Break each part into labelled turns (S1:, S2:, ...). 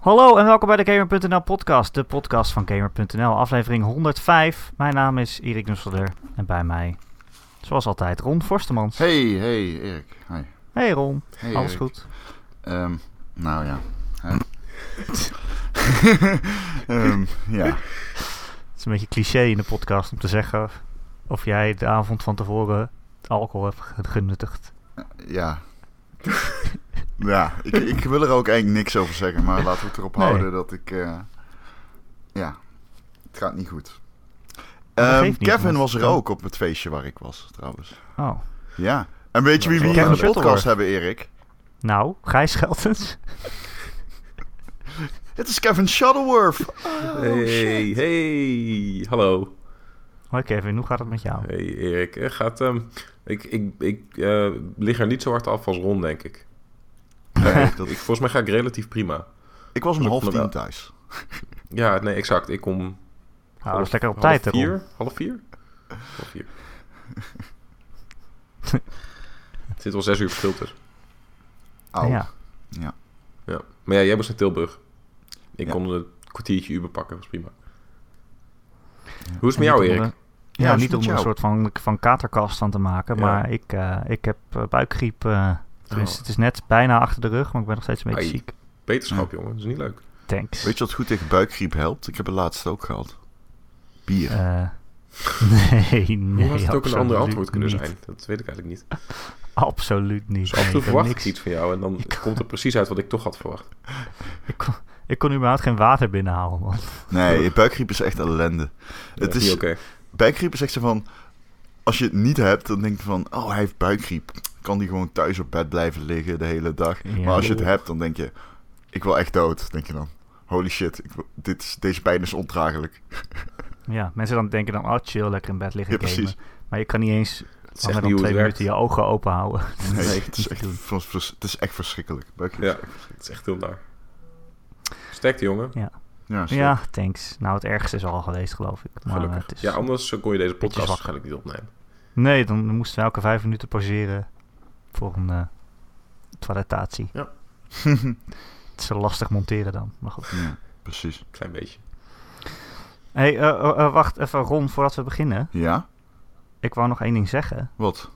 S1: Hallo en welkom bij de Gamer.nl podcast, de podcast van Gamer.nl, aflevering 105. Mijn naam is Erik Nusselder en bij mij, zoals altijd, Ron Forstemans.
S2: Hey, hey, Erik. Hi.
S1: Hey Ron,
S2: Hey,
S1: alles
S2: Erik.
S1: goed?
S2: Ehm, nou ja. Ehm, ja.
S1: Het is een beetje cliché in de podcast om te zeggen of jij de avond van tevoren alcohol hebt ge- genuttigd.
S2: Ja. Ja, ik, ik wil er ook eigenlijk niks over zeggen, maar laten we het erop
S1: Nee.
S2: houden dat ik... eh, ja, het gaat niet goed. Ehm,
S1: niet,
S2: Kevin was er ook op het feestje waar ik was, trouwens.
S1: Oh,
S2: Ja. En weet je wie we hier in de podcast hebben, Erik?
S1: nou, Gijs Scheltens.
S2: Het is Kevin Shuttleworth.
S3: hey, hey, hallo.
S1: Hoi Kevin, hoe gaat het met jou?
S3: Hey Erik, gaat, ehm, ik, ik, ik eh, lig er niet zo hard af als Ron, denk ik.
S2: Nee, dat,
S3: ik. Volgens mij ga ik relatief prima.
S2: ik was om half tien
S3: wel.
S2: thuis.
S3: Ja, nee, exact. Ik kom
S1: Nou, dat
S3: half,
S1: is lekker op
S3: half
S1: tijd,
S3: vier, half vier? Half vier. Het zit wel zes uur verschil tussen.
S1: Ja.
S2: Ja.
S3: Ja. Maar ja, jij was naar Tilburg. Ik
S2: Ja.
S3: kon een kwartiertje uur bepakken, was prima. Hoe is het met jou, Erik?
S1: er-
S2: Ja,
S1: niet om een soort van, van katerkast van te maken,
S3: Ja.
S1: maar ik, eh, ik heb eh, buikgriep. Tenminste, het is net bijna achter de rug, maar ik ben nog steeds een beetje
S3: Ai.
S1: ziek.
S3: Beterschap, jongen. Dat is niet leuk.
S1: Thanks.
S2: Weet je wat goed tegen buikgriep helpt? Ik heb het laatst ook gehad. Bier.
S1: Eh, nee, nee.
S3: Hoe had het ook een ander antwoord kunnen
S1: niet.
S3: zijn? Dat weet ik eigenlijk niet.
S1: Absoluut niet.
S3: Dus af en toe verwacht ik
S1: niks-
S3: iets van jou en dan komt er precies uit wat ik toch had verwacht.
S1: Ik kon, ik kon überhaupt geen water binnenhalen, man.
S2: Nee, buikgriep is echt ellende. Het
S3: is
S2: is,
S3: niet oké.
S2: buikgriep is echt zo van... Als je het niet hebt, dan denk je van... Oh, hij heeft buikgriep. Kan die gewoon thuis op bed blijven liggen de hele dag.
S1: Ja.
S2: Maar als je het hebt, dan denk je... Ik wil echt dood, denk je dan. Holy shit, ik wil- dit is, deze pijn is ondraaglijk.
S1: Ja, mensen dan denken dan, oh chill, lekker in bed liggen
S2: Ja,
S1: gamen.
S2: precies.
S1: Maar je kan niet eens langer dan twee minuten je ogen open houden.
S2: Nee,
S3: Nee,
S2: het, is echt, het is echt verschrikkelijk.
S3: Ja, het is echt heel naar. Sterkte, jongen.
S2: ja.
S1: Ja, thanks. Nou, het ergste is al geweest, geloof ik. Maar,
S3: Gelukkig.
S1: eh, het is-
S3: Ja, anders kon je deze podcast waarschijnlijk niet opnemen.
S1: Nee, dan moesten we elke vijf minuten pauzeren voor een eh toiletatie.
S3: Ja.
S1: Het is lastig monteren dan, maar goed.
S2: Ja, precies.
S3: Klein beetje.
S1: hey, eh, eh, wacht even Ron, voordat we beginnen.
S2: Ja?
S1: Ik wou nog één ding zeggen.
S2: Wat?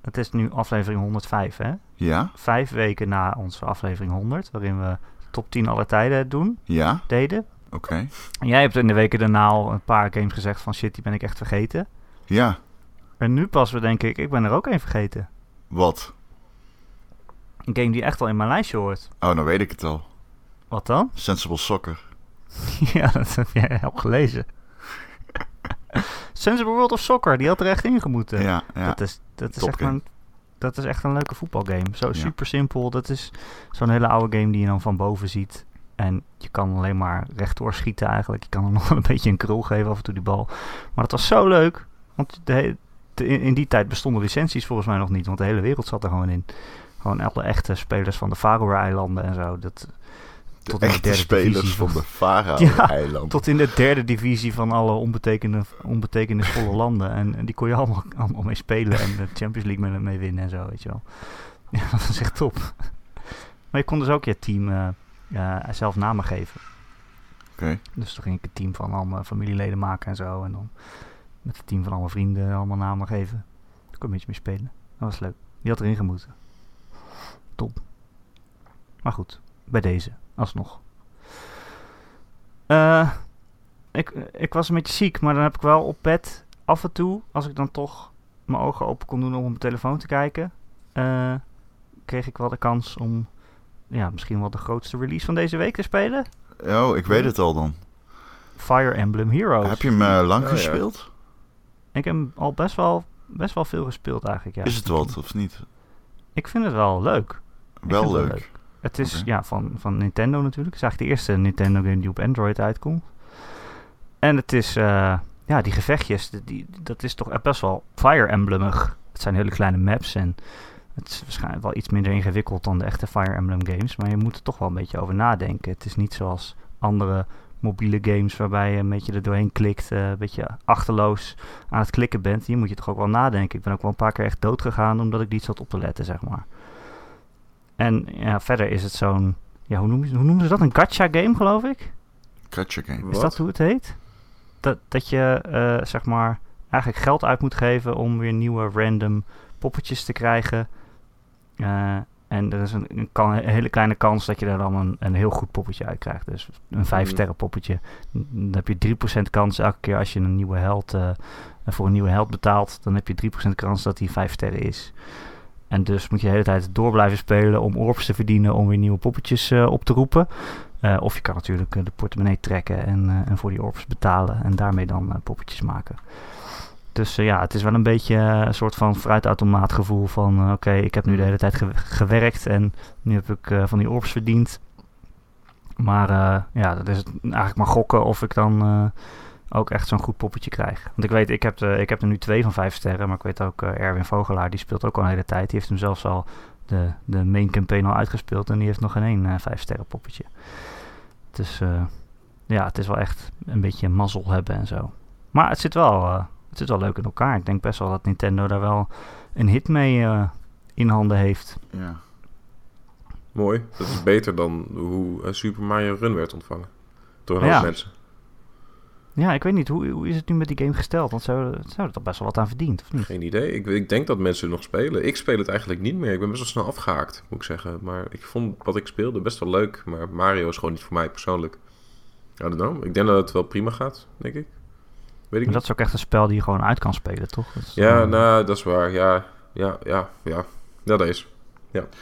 S1: Het is nu aflevering 105, hè?
S2: Ja?
S1: Vijf weken na onze aflevering 100, waarin we top 10 aller tijden doen,
S2: Ja?
S1: deden.
S2: Oké.
S1: En jij hebt in de weken daarna al een paar games gezegd van shit, die ben ik echt vergeten.
S2: Ja.
S1: En nu pas we denk ik, ik ben er ook één vergeten.
S2: Wat?
S1: Een game die echt al in mijn lijstje hoort.
S2: Oh, nou weet ik het al.
S1: Wat dan?
S2: Sensible Soccer.
S1: ja, dat heb jij al gelezen. Sensible World of Soccer, die had er echt in gemoeten.
S2: Ja, ja.
S1: Dat is, dat is echt een, dat is echt een leuke voetbalgame. Zo
S2: Ja.
S1: super simpel. Dat is zo'n hele oude game die je dan van boven ziet. En je kan alleen maar rechtdoor schieten eigenlijk. Je kan er nog een beetje een krul geven af en toe die bal. Maar dat was zo leuk. Want de- in, in die tijd bestonden licenties volgens mij nog niet. Want de hele wereld zat er gewoon in. Gewoon alle echte spelers van de Faroe-eilanden en zo. Dat,
S2: De
S1: tot in de derde
S2: spelers van
S1: van-
S2: de Faroe-eilanden.
S1: tot in de derde divisie van alle onbetekende, onbetekenisvolle landen. En, en die kon je allemaal, allemaal mee spelen en de Champions League mee, mee winnen en zo, weet je wel. Ja, dat was echt top. Maar je kon dus ook je team eh, zelf namen geven.
S2: Oké.
S1: Dus toen ging ik een team van allemaal familieleden maken en zo. En dan met het team van alle vrienden allemaal namen geven. Daar kon je een beetje mee spelen. Dat was leuk. Die had erin gemoeten. Top. Maar goed, bij deze, alsnog. Eh, ik, ik was een beetje ziek, maar dan heb ik wel op bed af en toe, als ik dan toch mijn ogen open kon doen om op mijn telefoon te kijken, eh, kreeg ik wel de kans om ja, misschien wel de grootste release van deze week te spelen.
S2: Oh, ik weet het al dan.
S1: Fire Emblem Heroes.
S2: Heb je hem eh, lang
S3: Oh, ja.
S1: Ik heb al best wel, best wel veel gespeeld eigenlijk. Ja.
S2: Is het wat of niet?
S1: Ik vind het wel leuk.
S2: Wel
S1: het
S2: leuk.
S1: Het is ja, van, van Nintendo natuurlijk. Het is eigenlijk de eerste Nintendo game die op Android uitkomt. En het is, eh, ja, die gevechtjes, die, die- dat is toch best wel Fire Emblemig. Het zijn hele kleine maps en het is waarschijnlijk wel iets minder ingewikkeld dan de echte Fire Emblem games. Maar je moet er toch wel een beetje over nadenken. Het is niet zoals andere mobiele games waarbij je een beetje er doorheen klikt, eh, een beetje achterloos aan het klikken bent. Hier moet je toch ook wel nadenken. Ik ben ook wel een paar keer echt dood gegaan omdat ik niet zat op te letten, zeg maar. En ja, verder is het zo'n ja, hoe noemen, ze, hoe noemen ze dat? Een gacha game, geloof ik?
S2: Gacha game.
S1: Is dat hoe het heet? Dat, dat je, eh, zeg maar, eigenlijk geld uit moet geven om weer nieuwe random poppetjes te krijgen. Eh, en er is een, een, kan- een hele kleine kans dat je er dan een, een heel goed poppetje uit krijgt. Dus een 5
S3: Mhm.
S1: sterren poppetje. Dan heb je 3% kans elke keer als je een nieuwe held, eh, voor een nieuwe held betaalt. Dan heb je 3% kans dat die 5 sterren is. En dus moet je de hele tijd door blijven spelen om orbs te verdienen om weer nieuwe poppetjes eh, op te roepen. Eh, of je kan natuurlijk de portemonnee trekken en, en voor die orbs betalen en daarmee dan poppetjes maken. Dus eh, ja, het is wel een beetje eh, een soort van fruitautomaat gevoel van eh, oké, ik heb nu de hele tijd ge- gewerkt en nu heb ik van die orbs verdiend. Maar ja, dat is eigenlijk maar gokken of ik dan ook echt zo'n goed poppetje krijg. Want ik weet, ik heb, de, ik heb er nu twee van vijf sterren, maar ik weet ook Erwin Vogelaar, die speelt ook al een hele tijd. Die heeft hem zelfs al de, de main campaign al uitgespeeld en die heeft nog geen één vijf sterren poppetje. Dus ja, het is wel echt een beetje mazzel hebben en zo. Maar het zit wel, het zit wel leuk in elkaar. Ik denk best wel dat Nintendo daar wel een hit mee eh, in handen heeft.
S2: Ja.
S3: Mooi. Dat is beter dan hoe eh, Super Mario Run werd ontvangen. Door een
S1: Ja.
S3: mensen.
S1: Ja, ik weet niet, hoe, hoe is het nu met die game gesteld? Want ze hebben er best wel wat aan verdiend, of niet?
S3: Geen idee. Ik, ik denk dat mensen nog spelen. Ik speel het eigenlijk niet meer. Ik ben best wel snel afgehaakt, moet ik zeggen. Maar ik vond wat ik speelde best wel leuk. Maar Mario is gewoon niet voor mij persoonlijk. I don't know. Ik denk dat het wel prima gaat, denk ik. Weet ik
S1: Maar dat is ook echt een spel die je gewoon uit kan spelen, toch? Dat is,
S3: Ja,
S1: eh,
S3: nou, dat is waar. Ja, ja, ja, ja. Ja, dat is.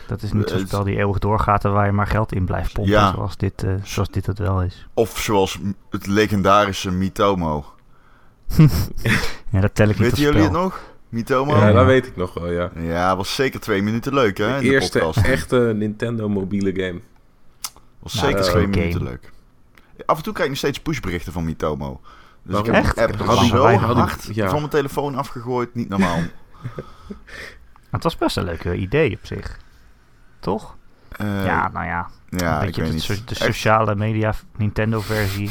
S1: dat is niet zo'n
S2: het-
S1: spel die eeuwig doorgaat en waar je maar geld in blijft pompen,
S2: Ja.
S1: zoals, dit, eh, zoals dit het wel is.
S2: Of zoals het legendarische Mitomo.
S1: Ja, dat tel ik niet als
S2: Weten jullie
S1: spel.
S2: het nog? Mitomo?
S3: Ja,
S1: Ja.
S3: dat weet ik nog wel, ja.
S2: Ja, was zeker twee minuten leuk, hè?
S3: De
S2: in de
S3: eerste
S2: podcast.
S3: echte Nintendo mobiele game.
S2: Was
S1: Nou,
S2: zeker twee minuten leuk. Af en toe krijg ik nog steeds pushberichten van Mitomo. Dus
S3: Waarom?
S2: ik heb
S1: Echt?
S2: app
S1: Had
S2: zo
S1: had
S2: hard
S3: ja.
S2: van mijn telefoon afgegooid. Niet normaal.
S1: Het was best een leuk idee op zich. Toch?
S2: Eh,
S1: ja, nou ja.
S2: ja,
S1: een
S2: ik
S1: beetje
S2: weet
S1: de,
S2: niet.
S1: so- de
S2: Echt,
S1: sociale media Nintendo versie.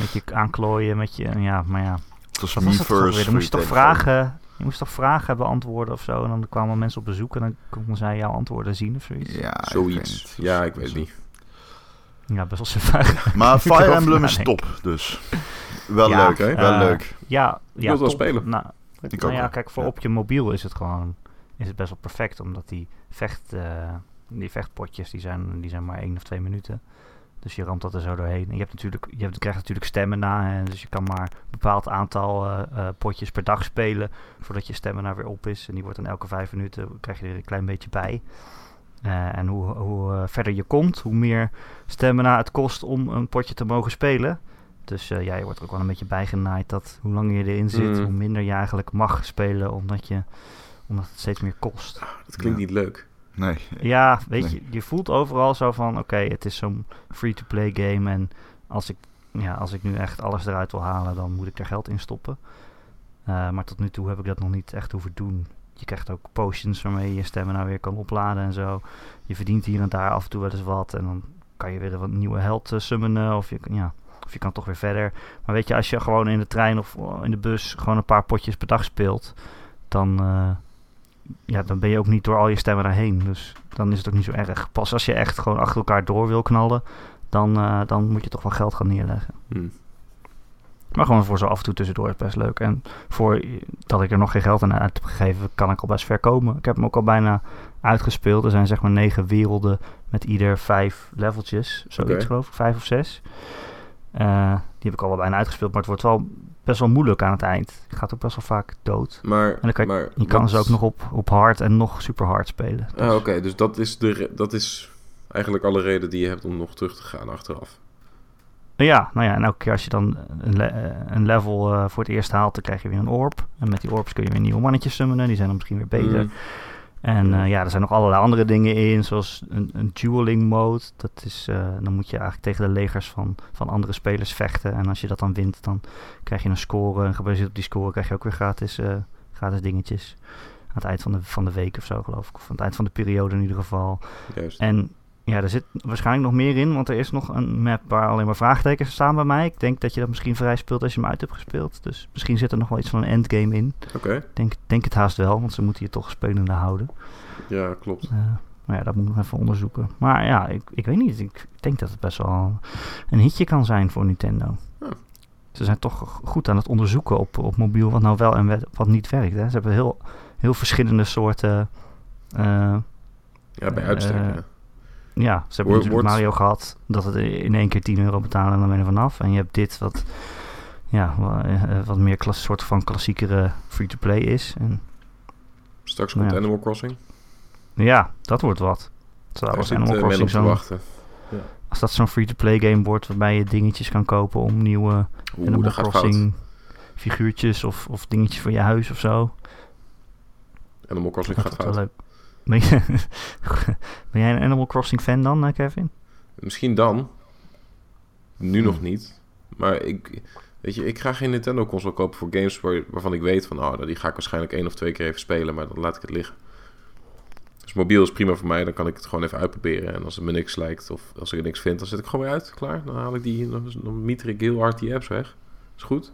S1: Met je aanklooien, met je... Ja, maar ja.
S2: het was
S1: was
S2: first.
S1: weer? Dan moest je toch vragen... Je moest toch vragen beantwoorden of zo. En dan kwamen mensen op bezoek en dan konden zij jouw antwoorden zien of zoiets.
S2: Ja, ik
S3: Zoiets. Ja, ik weet het niet.
S1: Ja, best wel super.
S2: Maar
S1: Ik
S2: Fire Emblem is top, dus. Wel
S1: Ja,
S2: leuk, wel
S1: Eh,
S2: leuk.
S1: Ja, ja
S3: wil het wel spelen.
S1: Nou,
S2: Ik
S1: nou ja,
S2: wel.
S1: kijk, voor
S2: Ja.
S1: op je mobiel is het gewoon is het best wel perfect. Omdat die, vecht, eh, die vechtpotjes, die zijn, die zijn maar één of twee minuten. Dus je ramt dat er zo doorheen. En je, hebt natuurlijk, je, hebt, je krijgt natuurlijk stemmen Hè, dus je kan maar een bepaald aantal eh, eh, potjes per dag spelen. Voordat je stemmen weer op is. En die wordt dan elke vijf minuten, krijg je er een klein beetje bij. Eh, en hoe, hoe verder je komt, hoe meer stemmen het kost om een potje te mogen spelen. Dus eh, ja, je wordt er ook wel een beetje bijgenaaid dat hoe langer je erin zit,
S3: Mm.
S1: hoe minder je eigenlijk mag spelen, omdat, je, omdat het steeds meer kost.
S3: Dat klinkt
S2: Ja.
S3: niet leuk.
S2: Nee.
S1: Ja, weet
S2: Nee.
S1: je, je voelt overal zo van, oké, het is zo'n free-to-play game en als ik, ja, als ik nu echt alles eruit wil halen, dan moet ik er geld in stoppen. Eh, maar tot nu toe heb ik dat nog niet echt hoeven doen. Je krijgt ook potions waarmee je je stemmen nou weer kan opladen en zo. Je verdient hier en daar af en toe wel eens wat en dan kan je weer een nieuwe held eh, summonen of je, kan- ja, of je kan toch weer verder. Maar weet je, als je gewoon in de trein of eh, in de bus gewoon een paar potjes per dag speelt, dan, eh, ja, dan ben je ook niet door al je stemmen daarheen. Dus dan is het ook niet zo erg. Pas als je echt gewoon achter elkaar door wil knallen, dan, eh, dan moet je toch wel geld gaan neerleggen.
S3: Hm.
S1: Maar gewoon voor zo af en toe tussendoor is best leuk. En voor dat ik er nog geen geld aan uit heb gegeven, kan ik al best ver komen. Ik heb hem ook al bijna uitgespeeld. Er zijn zeg maar negen werelden met ieder vijf leveltjes. Zoiets
S3: Oké.
S1: geloof ik, vijf of zes. Eh, die heb ik al wel bijna uitgespeeld, maar het wordt wel best wel moeilijk aan het eind. Je gaat ook best wel vaak dood.
S3: Maar,
S1: En dan kan je,
S3: maar
S1: je kan ze ook nog op, op hard en nog super hard spelen.
S3: Ah, Oké, dus dat is, de dat is eigenlijk alle reden die je hebt om nog terug te gaan achteraf.
S1: Ja, nou ja, en elke keer als je dan een, le- eh, een level eh, voor het eerst haalt, dan krijg je weer een orb. En met die orbs kun je weer nieuwe mannetjes summonen. Die zijn dan misschien weer beter.
S3: Hm.
S1: En
S3: Ja.
S1: eh, ja, er zijn nog allerlei andere dingen in, zoals een, een dueling mode. Dat is, eh, dan moet je eigenlijk tegen de legers van, van andere spelers vechten. En als je dat dan wint, dan krijg je een score. En gebaseerd op die score krijg je ook weer gratis, eh, gratis dingetjes. Aan het eind van de, van de week of zo, geloof ik. Of aan het eind van de periode in ieder geval.
S3: Juist.
S1: En ja, er zit waarschijnlijk nog meer in, want er is nog een map waar alleen maar vraagtekens staan bij mij. Ik denk dat je dat misschien vrij speelt als je hem uit hebt gespeeld. Dus misschien zit er nog wel iets van een endgame in.
S3: Oké,
S1: Ik denk, denk het haast wel, want ze moeten je toch spelende houden.
S3: ja, klopt.
S1: Eh, Maar ja, dat moet ik nog even onderzoeken. Maar ja, ik, ik weet niet. Ik denk dat het best wel een hitje kan zijn voor Nintendo. Ze zijn toch goed aan het onderzoeken op, op mobiel wat nou wel en wat- niet werkt. Hè. Ze hebben heel, heel verschillende soorten... eh,
S3: Ja, bij
S1: Eh,
S3: uitstek. ja.
S1: Ja, ze hebben natuurlijk Mario gehad dat het in één keer 10 euro betalen en dan ben je er vanaf. En je hebt dit wat, ja, eh, wat meer klas, soort van klassiekere free-to-play is. En
S3: Straks komt
S1: Ja.
S3: Animal Crossing.
S1: ja, dat wordt wat. Terwijl als Animal
S3: eh,
S1: Crossing
S3: wachten.
S1: als dat zo'n free-to-play game wordt waarbij je dingetjes kan kopen om nieuwe
S3: Oeh,
S1: Animal. Crossing figuurtjes of, of dingetjes voor je huis of zo.
S3: Animal Crossing
S1: Dat
S3: gaat
S1: wel
S3: fout.
S1: leuk. Ben, je, ben jij een Animal Crossing fan dan, eh, Kevin?
S3: Misschien dan. Nu
S2: Hmm.
S3: nog niet. Maar ik, weet je, ik ga geen Nintendo console kopen voor games waar, waarvan ik weet van, oh, nou, die ga ik waarschijnlijk één of twee keer even spelen, maar dan laat ik het liggen. Dus mobiel is prima voor mij, dan kan ik het gewoon even uitproberen. En als het me niks lijkt of als ik er niks vind, dan zet ik gewoon weer uit. Klaar, dan haal ik die, dan, dan mieter ik heel hard die apps weg. Is goed.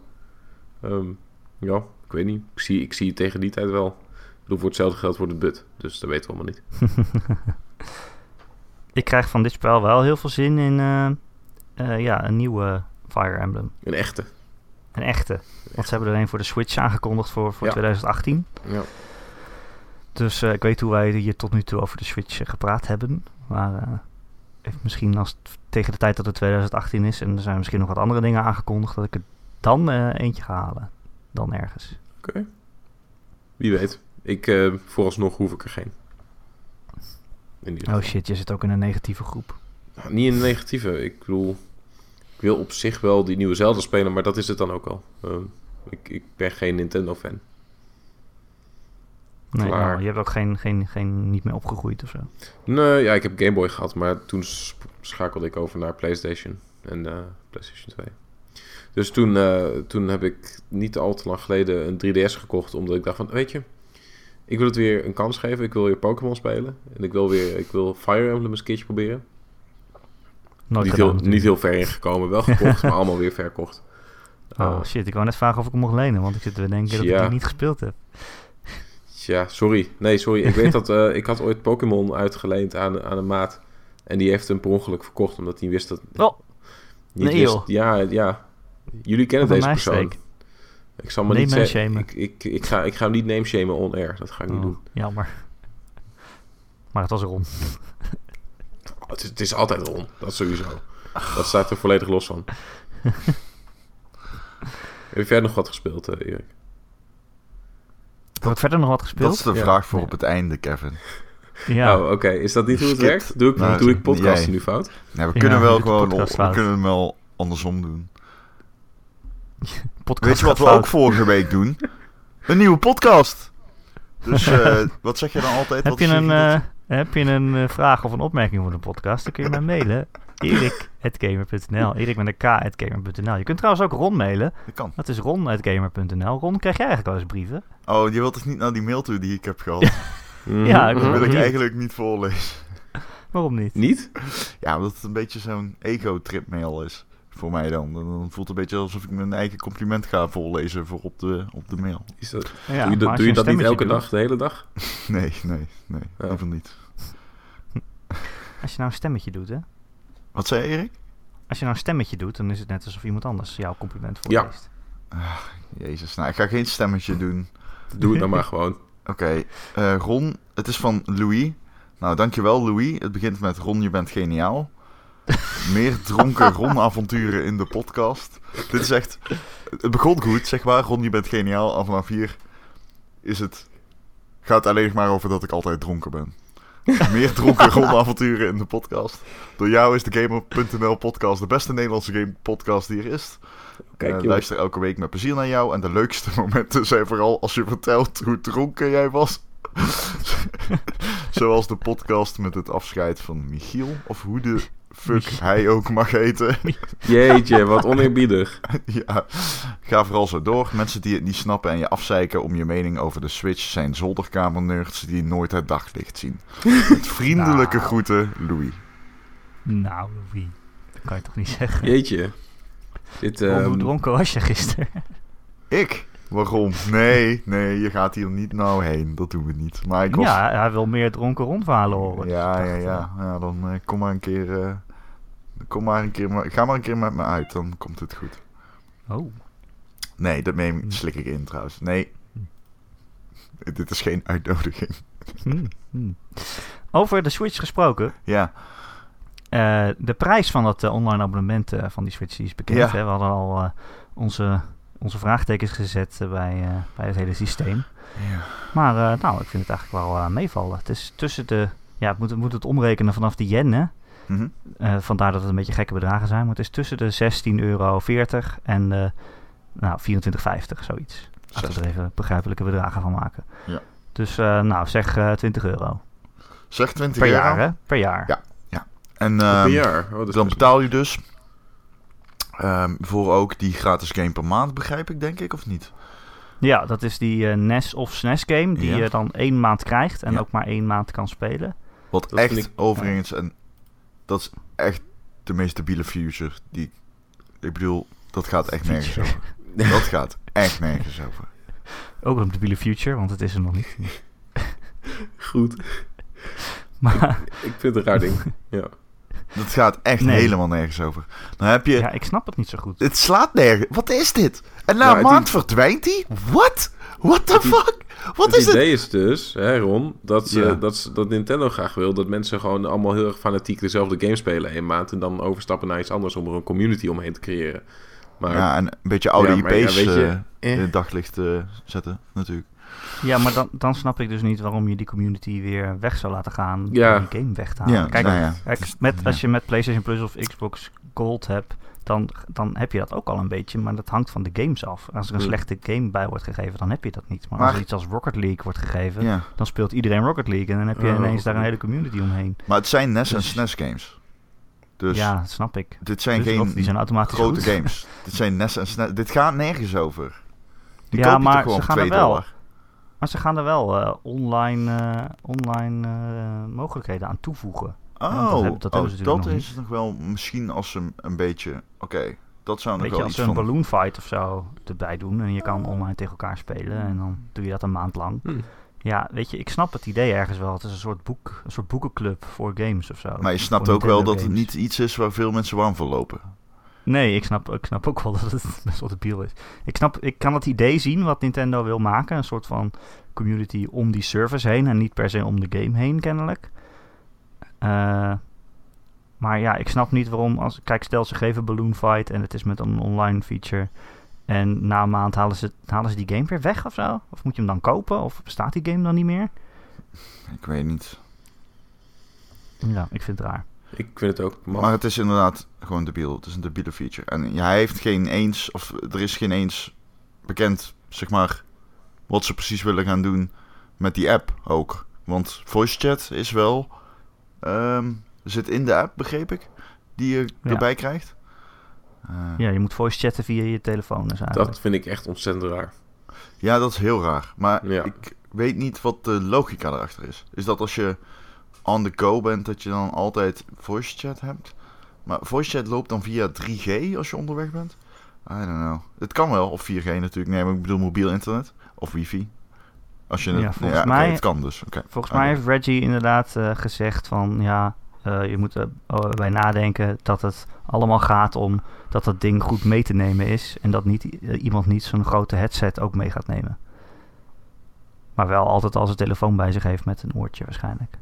S3: Ehm, ja, ik weet niet. Ik zie, ik zie het tegen die tijd wel. Bedoel, voor hetzelfde geld wordt het but. Dus dat weten we allemaal niet.
S1: Ik krijg van dit spel wel heel veel zin in eh, eh, ja, een nieuwe Fire Emblem.
S3: Een echte.
S1: Een echte. Want ze hebben er een voor de Switch aangekondigd voor, voor
S3: Ja.
S1: 2018.
S3: Ja.
S1: Dus eh, ik weet hoe wij hier tot nu toe over de Switch gepraat hebben. Maar misschien als tegen de tijd dat het 2018 is en er zijn misschien nog wat andere dingen aangekondigd, dat ik er dan eentje ga halen. Dan ergens.
S3: Oké. Wie weet. Ik, eh, vooralsnog hoef ik er geen.
S1: Oh shit, je zit ook in een negatieve groep.
S3: Nou, niet in de negatieve. Ik bedoel, ik wil op zich wel die nieuwe Zelda spelen, maar dat is het dan ook al. Ehm, ik, ik ben geen Nintendo-fan.
S1: Nee, nou, je hebt ook geen, geen, geen, niet meer opgegroeid of zo.
S3: Nee, ja, ik heb Game Boy gehad, maar toen schakelde ik over naar PlayStation en eh, PlayStation 2. Dus toen, eh, toen heb ik niet al te lang geleden een 3DS gekocht, omdat ik dacht van, weet je, ik wil het weer een kans geven. Ik wil weer Pokémon spelen en ik wil weer, ik wil Fire Emblem eens een keertje proberen.
S1: Nooit
S3: niet,
S1: gedaan
S3: heel,
S1: natuurlijk.
S3: niet heel ver ingekomen, wel gekocht, maar allemaal weer verkocht.
S1: Oh
S3: Eh,
S1: shit, ik wou net vragen of ik hem mocht lenen, want ik zit te denken dat ik die niet gespeeld heb.
S3: Ja, sorry. Nee, sorry. Ik weet dat eh, ik had ooit Pokémon uitgeleend aan, aan een maat. En die heeft hem per ongeluk verkocht, omdat hij wist dat...
S1: Oh,
S3: niet
S1: nee,
S3: wist-
S1: joh.
S3: Ja, ja. Jullie kennen deze persoon. Ik zal maar
S1: Name
S3: niet zeggen...
S1: shamen.
S3: Ik, ik, ik, ga, ik ga hem niet name shamen on air. Dat ga ik niet
S1: Oh,
S3: doen.
S1: jammer. Maar het was Ron.
S3: Het is, het is altijd Ron. Dat sowieso. Dat staat er volledig los van. Heb je verder nog wat gespeeld, eh, Erik?
S1: Er wordt verder nog wat
S2: Dat
S1: gespeeld.
S2: is de
S3: Ja.
S2: vraag voor
S1: Ja.
S2: op het einde, Kevin.
S1: Ja,
S3: Oh, oké. Is dat niet hoe het werkt? Doe ik,
S2: Nou,
S3: doe ik podcast
S2: jij.
S3: nu fout?
S2: Ja, we kunnen wel gewoon, we kunnen hem wel andersom doen.
S1: Podcast
S2: Weet je wat we ook vorige week doen? Een nieuwe podcast. Dus eh, wat zeg je dan altijd?
S1: Heb
S2: Wat
S1: je een, eh, heb je een eh, vraag of een opmerking voor de podcast? Dan kun je mij mailen. erik.gamer.nl Erik met een k.gamer.nl Je kunt trouwens ook Ron mailen.
S2: Dat kan.
S1: Dat is ron.gamer.nl Ron, krijg jij eigenlijk wel eens brieven?
S2: Oh, je wilt dus niet naar die mail toe die ik heb gehad.
S1: Ja, ik
S3: Mhm.
S2: Dat wil ik eigenlijk niet voorlezen.
S1: Waarom niet?
S3: Niet?
S2: Ja, omdat het een beetje zo'n ego-trip mail is. Voor mij dan. Dan voelt het een beetje alsof ik mijn eigen compliment ga voorlezen voor op de, op de mail.
S3: Is dat,
S1: Ja,
S3: doe je, dat- doe je dat niet elke
S1: doet-
S3: dag, de hele dag?
S2: Nee, nee, nee. Liever niet.
S1: Als je nou een stemmetje doet, hè?
S2: Wat zei Erik?
S1: Als je nou een stemmetje doet, dan is het net alsof iemand anders jouw compliment
S3: Ja.
S1: voorleest.
S2: Jezus, nou, ik ga geen stemmetje doen.
S3: Doe het dan maar gewoon.
S2: Oké, eh, Ron, het is van Louis. Nou, dankjewel Louis. Het begint met Ron, je bent geniaal. Meer dronken Ron-avonturen in de podcast. Dit is echt... Het begon goed, zeg maar. Ron, je bent geniaal. En vanaf hier is het... Gaat het alleen maar over dat ik altijd dronken ben. Meer dronken Ron-avonturen in de podcast. Door jou is de Gamer.nl podcast de beste Nederlandse game podcast die er is.
S3: Kijk, joh.
S2: luister elke week met plezier naar jou. En de leukste momenten zijn vooral als je vertelt hoe dronken jij was. Zoals de podcast met het afscheid van Michiel. Of hoe de fuck hij ook mag heten.
S3: Jeetje, wat oneerbiedig.
S2: ja, ga vooral zo door. Mensen die het niet snappen en je afzeiken om je mening over de Switch... zijn zolderkamernerds die nooit het daglicht zien. Met vriendelijke
S1: Nou.
S2: groeten, Louis.
S1: Nou, wie? Dat kan je toch niet zeggen?
S3: Jeetje. Dit,
S1: hoe
S3: ehm,
S1: dronken was je gisteren?
S2: Ik? Waarom? Nee, nee, je gaat hier niet nou heen. Dat doen we niet. Maar ik was...
S1: Ja, hij wil meer dronken rondverhalen horen.
S2: Ja, ja, ja, ja. Dan eh, kom maar een keer... eh, kom maar een keer... maar- Ga maar een keer met me uit, dan komt het goed.
S1: oh,
S2: Nee, dat neem,
S1: Hm.
S2: slik ik in trouwens. Nee. Dit is geen uitnodiging.
S1: hmm, hmm. Over de Switch gesproken.
S2: Ja,
S1: Eh, de prijs van dat eh, online abonnement eh, van die Switch is bekend.
S2: Ja.
S1: Hè? We hadden al onze, onze vraagtekens gezet bij, bij het hele systeem.
S2: ja.
S1: Maar nou, ik vind het eigenlijk wel meevallen. Het is tussen de... Ja, het moet, het moet het omrekenen vanaf de yen, hè?
S2: Mhm.
S1: Eh, vandaar dat het een beetje gekke bedragen zijn. Maar het is tussen de 16,40 euro en de nou, 24,50, zoiets. Laten we er even begrijpelijke bedragen van maken.
S2: Ja.
S1: Dus eh, nou, zeg eh 20 euro.
S2: Zeg 20
S1: Per
S2: euro.
S1: jaar, hè? Per jaar.
S2: Ja. En
S3: per
S2: ehm,
S3: jaar. Oh,
S2: dan
S3: best-
S2: betaal je dus ehm, voor ook die gratis game per maand, begrijp ik, denk ik, of niet?
S1: Ja, dat is die eh, NES of SNES game die
S2: Ja.
S1: je dan één maand krijgt en
S2: Ja.
S1: ook maar één maand kan spelen.
S2: Wat
S3: Dat
S2: echt,
S3: ik-
S2: overigens, en dat is echt de meest stabiele future die... Ik bedoel, dat gaat echt nergens over. Dat gaat echt nergens over.
S1: Ook een debiele future, want het is er nog niet.
S3: Goed.
S1: Maar
S3: Ik vind het een raar ding. Ja.
S2: Dat gaat echt
S1: Nee.
S2: helemaal nergens over. Dan heb je...
S1: ja, ik snap het niet zo goed.
S2: Het slaat nergens. Wat is dit? En na
S3: Nou,
S2: een maand verdwijnt hij? What? What the fuck? Wat
S3: het
S2: is het?
S3: idee is dus, hè Ron, dat, ze,
S2: Ja.
S3: dat, ze- dat Nintendo graag wil dat mensen gewoon allemaal heel erg fanatiek dezelfde game spelen in een maand en dan overstappen naar iets anders om er een community omheen te creëren. Maar
S2: Ja, en een beetje oude
S3: Ja, maar ja,
S2: IP's
S3: weet je,
S2: eh,
S3: eh.
S2: in het daglicht eh, zetten, natuurlijk.
S1: Ja, maar dan, dan snap ik dus niet waarom je die community weer weg zou laten gaan
S3: Ja.
S1: om die game weg te halen.
S2: Ja,
S1: Kijk,
S2: nou ja.
S1: met, als je met PlayStation Plus of Xbox Gold hebt, dan, dan heb je dat ook al een beetje, maar dat hangt van de games af. Als er een
S3: Hmm.
S1: slechte game bij wordt gegeven, dan heb je dat niet. Maar, als er iets als Rocket League wordt gegeven,
S2: Ja.
S1: dan speelt iedereen Rocket League en dan heb je
S3: Oh,
S1: ineens daar een hele community omheen.
S2: Maar het zijn NES en
S1: Dus-
S2: SNES games. Dus
S1: ja, dat snap ik.
S2: dit zijn
S1: Dus,
S2: geen
S1: die zijn automatisch
S2: grote
S1: goed.
S2: games. dit zijn NES en SNES. Dit gaat nergens over. Die
S1: Ja,
S2: koop je
S1: maar
S2: toch gewoon
S1: ze gaan
S2: 2
S1: er wel.
S2: dollar.
S1: Maar ze gaan er wel eh, online, eh, online eh, mogelijkheden aan toevoegen.
S2: Oh,
S1: dat heb- dat
S2: oh, dat
S1: nog
S2: is nog wel misschien als ze een beetje... Oké, dat zou nog
S1: Weet je,
S2: wel
S1: als
S2: iets
S1: ze een
S2: van...
S1: balloon fight of zo erbij doen en je kan online tegen elkaar spelen en dan doe je dat een maand lang.
S3: Hm.
S1: Ja, weet je, ik snap het idee ergens wel. Het is een soort boek, een soort boekenclub voor games of zo.
S2: Maar je snapt ook wel dat het niet iets is waar veel mensen warm voor lopen.
S1: Nee, ik snap, ik snap ook wel dat het best wel debiel is. Ik, snap, ik kan het idee zien wat Nintendo wil maken. Een soort van community om die service heen en niet per se om de game heen, kennelijk. Eh, maar ja, ik snap niet waarom. Als, kijk, stel ze geven Balloon Fight en het is met een online feature. En na een maand halen ze, halen ze die game weer weg of zo? Of moet je hem dan kopen? Of bestaat die game dan niet meer?
S2: Ik weet niet.
S1: Ja, ik vind het raar.
S3: Ik vind het ook.
S2: Maar het is inderdaad gewoon debiel. Het is een debiele feature. En ja, hij heeft geen eens, of er is geen eens bekend, zeg maar, wat ze precies willen gaan doen met die app ook. Want voice chat is wel, ehm, zit in de app, begreep ik, die je
S1: Ja.
S2: erbij krijgt. Eh,
S1: Ja, je moet voice chatten via je telefoon. Dus eigenlijk.
S3: Dat vind ik echt ontzettend raar.
S2: Ja, dat is heel raar. Maar
S3: Ja.
S2: ik weet niet wat de logica erachter is. Is dat als je on the go bent, dat je dan altijd voice chat hebt? Maar voice chat loopt dan via 3G als je onderweg bent? I don't know. Het kan wel, of 4G natuurlijk. Nee, maar ik bedoel mobiel internet. Of wifi. Als je
S1: Ja,
S2: het,
S1: volgens mij-
S2: het kan dus. Oké.
S1: Volgens mij heeft Reggie inderdaad eh, gezegd van ja, eh, je moet erbij nadenken dat het allemaal gaat om dat dat ding goed mee te nemen is en dat niet, eh, iemand niet zo'n grote headset ook mee gaat nemen. Maar wel altijd als een telefoon bij zich heeft met een oortje waarschijnlijk.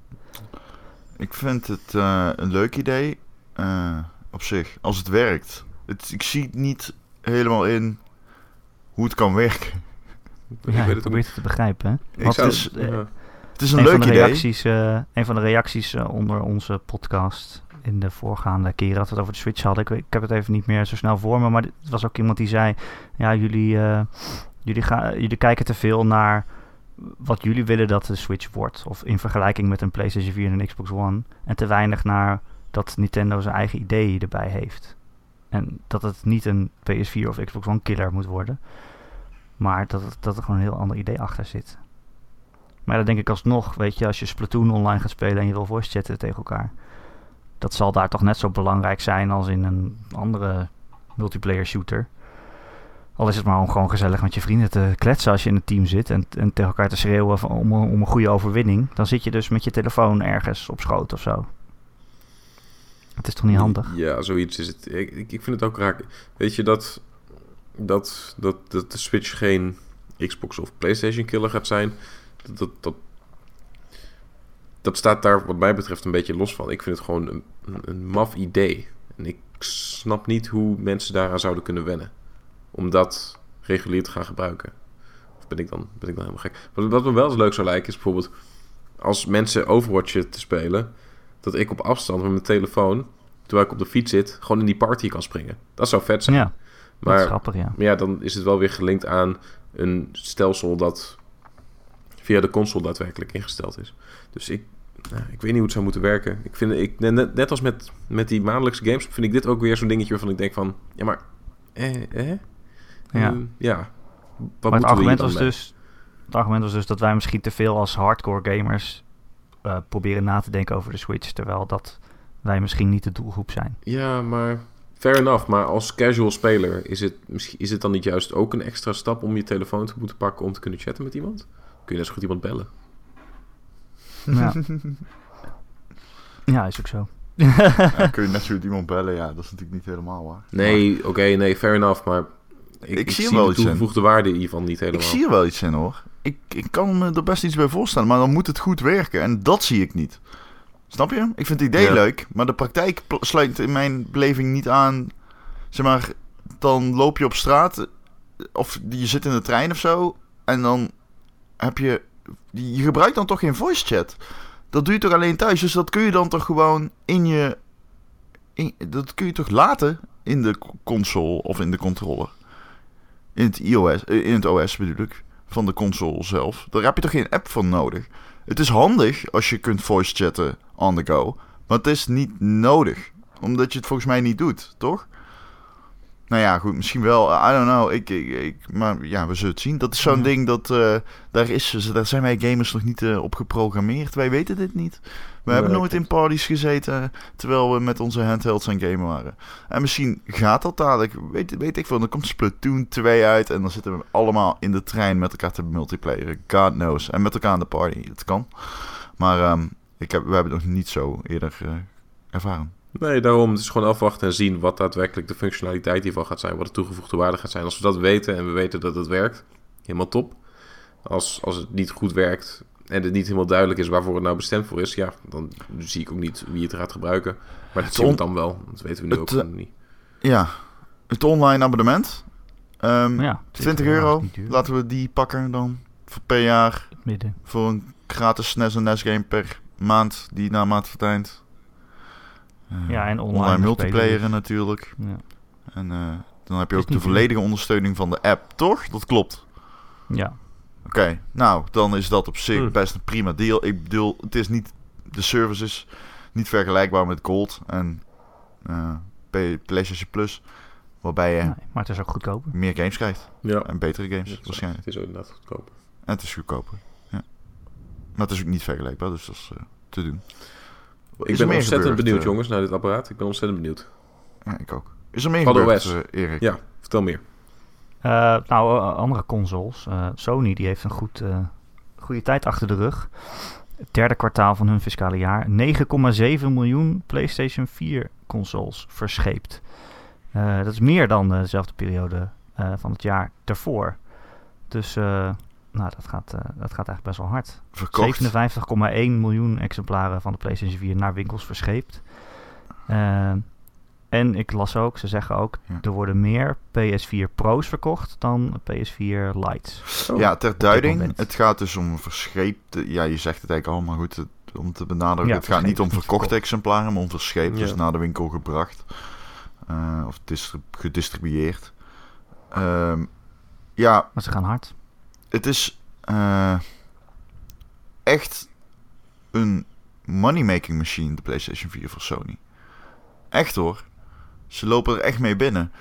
S2: Ik vind het eh, een leuk idee eh, op zich, als het werkt. Het, ik zie het niet helemaal in hoe het kan werken.
S3: Ik
S1: Ja, probeer het te begrijpen. Hè?
S3: Ik
S1: Want
S3: zou,
S1: het is, eh,
S3: ja.
S2: Het is een,
S1: een,
S2: leuk
S1: van de
S2: idee.
S1: reacties, eh, een van de reacties eh, onder onze podcast in de voorgaande keren dat we het over de Switch hadden. Ik, ik heb het even niet meer zo snel voor me, maar het was ook iemand die zei: Ja, jullie, eh, jullie, ga, jullie kijken te veel naar wat jullie willen dat de Switch wordt. Of in vergelijking met een PlayStation 4 en een Xbox One. En te weinig naar dat Nintendo zijn eigen ideeën erbij heeft. En dat het niet een PS4 of Xbox One killer moet worden. Maar dat, dat er gewoon een heel ander idee achter zit. Maar dan denk ik alsnog, weet je, als je Splatoon online gaat spelen en je wil voice chatten tegen elkaar. Dat zal daar toch net zo belangrijk zijn als in een andere multiplayer shooter. Al is het maar om gewoon gezellig met je vrienden te kletsen als je in een team zit en, en tegen elkaar te schreeuwen om, een goede overwinning. Dan zit je dus met je telefoon ergens op schoot of zo. Het is toch niet handig?
S3: Ja, zoiets is het. Ik, ik, vind het ook raar. Weet je dat, dat, dat, dat de Switch geen Xbox of PlayStation killer gaat zijn? Dat, dat, dat, dat staat daar wat mij betreft een beetje los van. Ik vind het gewoon een, een maf idee. En ik snap niet hoe mensen daaraan zouden kunnen wennen. Om dat regulier te gaan gebruiken. Of ben ik dan, ben ik dan helemaal gek? Wat, wat me wel eens leuk zou lijken is bijvoorbeeld... als mensen Overwatch te spelen... dat ik op afstand met mijn telefoon... terwijl ik op de fiets zit... gewoon in die party kan springen. Dat zou vet zijn.
S1: Ja, is
S3: maar
S1: grappig, ja.
S3: maar ja, dan is het wel weer gelinkt aan een stelsel dat via de console daadwerkelijk ingesteld is. Dus ik, nou, ik weet niet hoe het zou moeten werken. Ik vind, ik, net, net als met, met die maandelijkse games, vind ik dit ook weer zo'n dingetje waarvan ik denk van, ja maar, eh, eh?
S1: Ja.
S3: Eh, ja. Wat
S1: maar het argument, was
S3: mee?
S1: dus, het argument was dus dat wij misschien te veel als hardcore gamers eh, proberen na te denken over de Switch. Terwijl dat wij misschien niet de doelgroep zijn.
S3: Ja, maar fair enough. Maar als casual speler is het, misschien, is het dan niet juist ook een extra stap om je telefoon te moeten pakken om te kunnen chatten met iemand? Kun je net zo goed iemand bellen?
S1: Ja, ja is ook zo.
S2: Ja, kun je net zo goed iemand bellen? Ja, dat is natuurlijk niet helemaal waar.
S3: Nee, oké, nee, fair enough. Maar ik,
S2: Ik
S3: ik
S2: zie er wel
S3: de
S2: iets in.
S3: waarde hiervan niet helemaal.
S2: ik zie er wel iets in hoor. Ik, ik kan me er best iets bij voorstellen, maar dan moet het goed werken. En dat zie ik niet. Snap je? Ik vind het idee
S3: Ja.
S2: leuk, maar de praktijk sluit in mijn beleving niet aan. Zeg maar, dan loop je op straat eh, of je zit in de trein of zo. En dan heb je. Je gebruikt dan toch geen voice chat. Dat doe je toch alleen thuis. Dus dat kun je dan toch gewoon in je. In, dat kun je toch laten in de console of in de controller. In het iOS, eh, in het OS bedoel ik. Van de console zelf. Daar heb je toch geen app voor nodig. Het is handig als je kunt voice chatten on the go. Maar het is niet nodig. Omdat je het volgens mij niet doet, toch? Nou ja, goed, misschien wel. I don't know. Ik, ik, ik- maar ja, we zullen het zien. Dat is zo'n
S1: Ja.
S2: ding dat. eh, daar, is, daar zijn wij gamers nog niet eh, op geprogrammeerd. Wij weten dit niet. We hebben nooit in parties gezeten. Terwijl we met onze handhelds aan gamen waren. En misschien gaat dat dadelijk. Weet, weet ik veel. Dan komt Splatoon 2 uit. En dan zitten we allemaal in de trein met elkaar te multiplayeren. God knows. En met elkaar aan de party. Het kan. Maar ehm, ik heb, we hebben het nog niet zo eerder eh, ervaren.
S3: Nee, daarom. Het is gewoon afwachten en zien wat daadwerkelijk de functionaliteit hiervan gaat zijn. Wat de toegevoegde waarde gaat zijn. Als we dat weten en we weten dat het werkt, helemaal top. Als, als het niet goed werkt en het niet helemaal duidelijk is waarvoor het nou bestemd voor is, ja, dan zie ik ook niet wie het gaat gebruiken. Maar dat zien we dan wel. Dat weten we nu
S2: het,
S3: ook
S2: eh,
S3: niet.
S2: Ja. Het online abonnement. Ehm,
S1: ja,
S2: 20
S1: euro.
S2: Laten we die pakken dan. Voor per jaar.
S1: Het midden.
S2: Voor een gratis SNES en NES game per maand. Die na maand verdwijnt.
S1: Ja, en online
S2: multiplayer
S1: dus.
S2: natuurlijk.
S1: Ja.
S2: En eh, dan heb je ook de volledige ondersteuning van de app, toch? Dat klopt.
S1: ja.
S2: Oké, nou, dan is dat op zich
S3: Hm.
S2: best een prima deal. Ik bedoel, het is niet... De service is niet vergelijkbaar met Gold en eh, P- PlayStation Plus. Waarbij je
S1: Nee, maar het is ook goedkoper.
S2: meer games krijgt.
S3: Ja,
S2: En betere games,
S3: Ja,
S2: waarschijnlijk.
S3: het is ook inderdaad goedkoper.
S2: En het is goedkoper. Ja. Maar het is ook niet vergelijkbaar, dus dat is eh, te doen.
S3: Ik
S2: Is
S3: ben ontzettend
S2: gebeurd,
S3: benieuwd,
S2: eh?
S3: jongens, naar dit apparaat. Ik ben ontzettend benieuwd.
S2: Ja, ik ook. Is er meer
S3: Van de
S2: gebeurd,
S3: OS.
S2: eh, Erik?
S3: Ja, vertel meer.
S1: Eh, nou, andere consoles. Eh, Sony die heeft een goed, eh, goede tijd achter de rug. Het derde kwartaal van hun fiscale jaar. 9,7 miljoen PlayStation 4 consoles verscheept. Eh, dat is meer dan dezelfde periode eh, van het jaar daarvoor. Dus eh, nou, dat, gaat, eh, dat gaat eigenlijk best wel hard.
S2: Verkocht.
S1: 57,1 miljoen exemplaren van de PlayStation 4 naar winkels verscheept. Eh, en ik las ook, ze zeggen ook,
S2: Ja.
S1: er worden meer PS4 Pro's verkocht dan PS4 Lites.
S3: Oh,
S2: ja, ter duiding. Het gaat dus om verscheepte... Ja, je zegt het eigenlijk al, maar goed, het- om te benadrukken.
S1: Ja,
S2: het gaat niet om verkochte
S1: verkocht.
S2: exemplaren, maar om verscheept. Dus naar de winkel gebracht. Eh, of distrib- gedistribueerd. Ehm, ja,
S1: Maar ze gaan hard.
S2: Het is eh, echt een money-making machine, de PlayStation 4 voor Sony. Echt hoor. Ze lopen er echt mee binnen.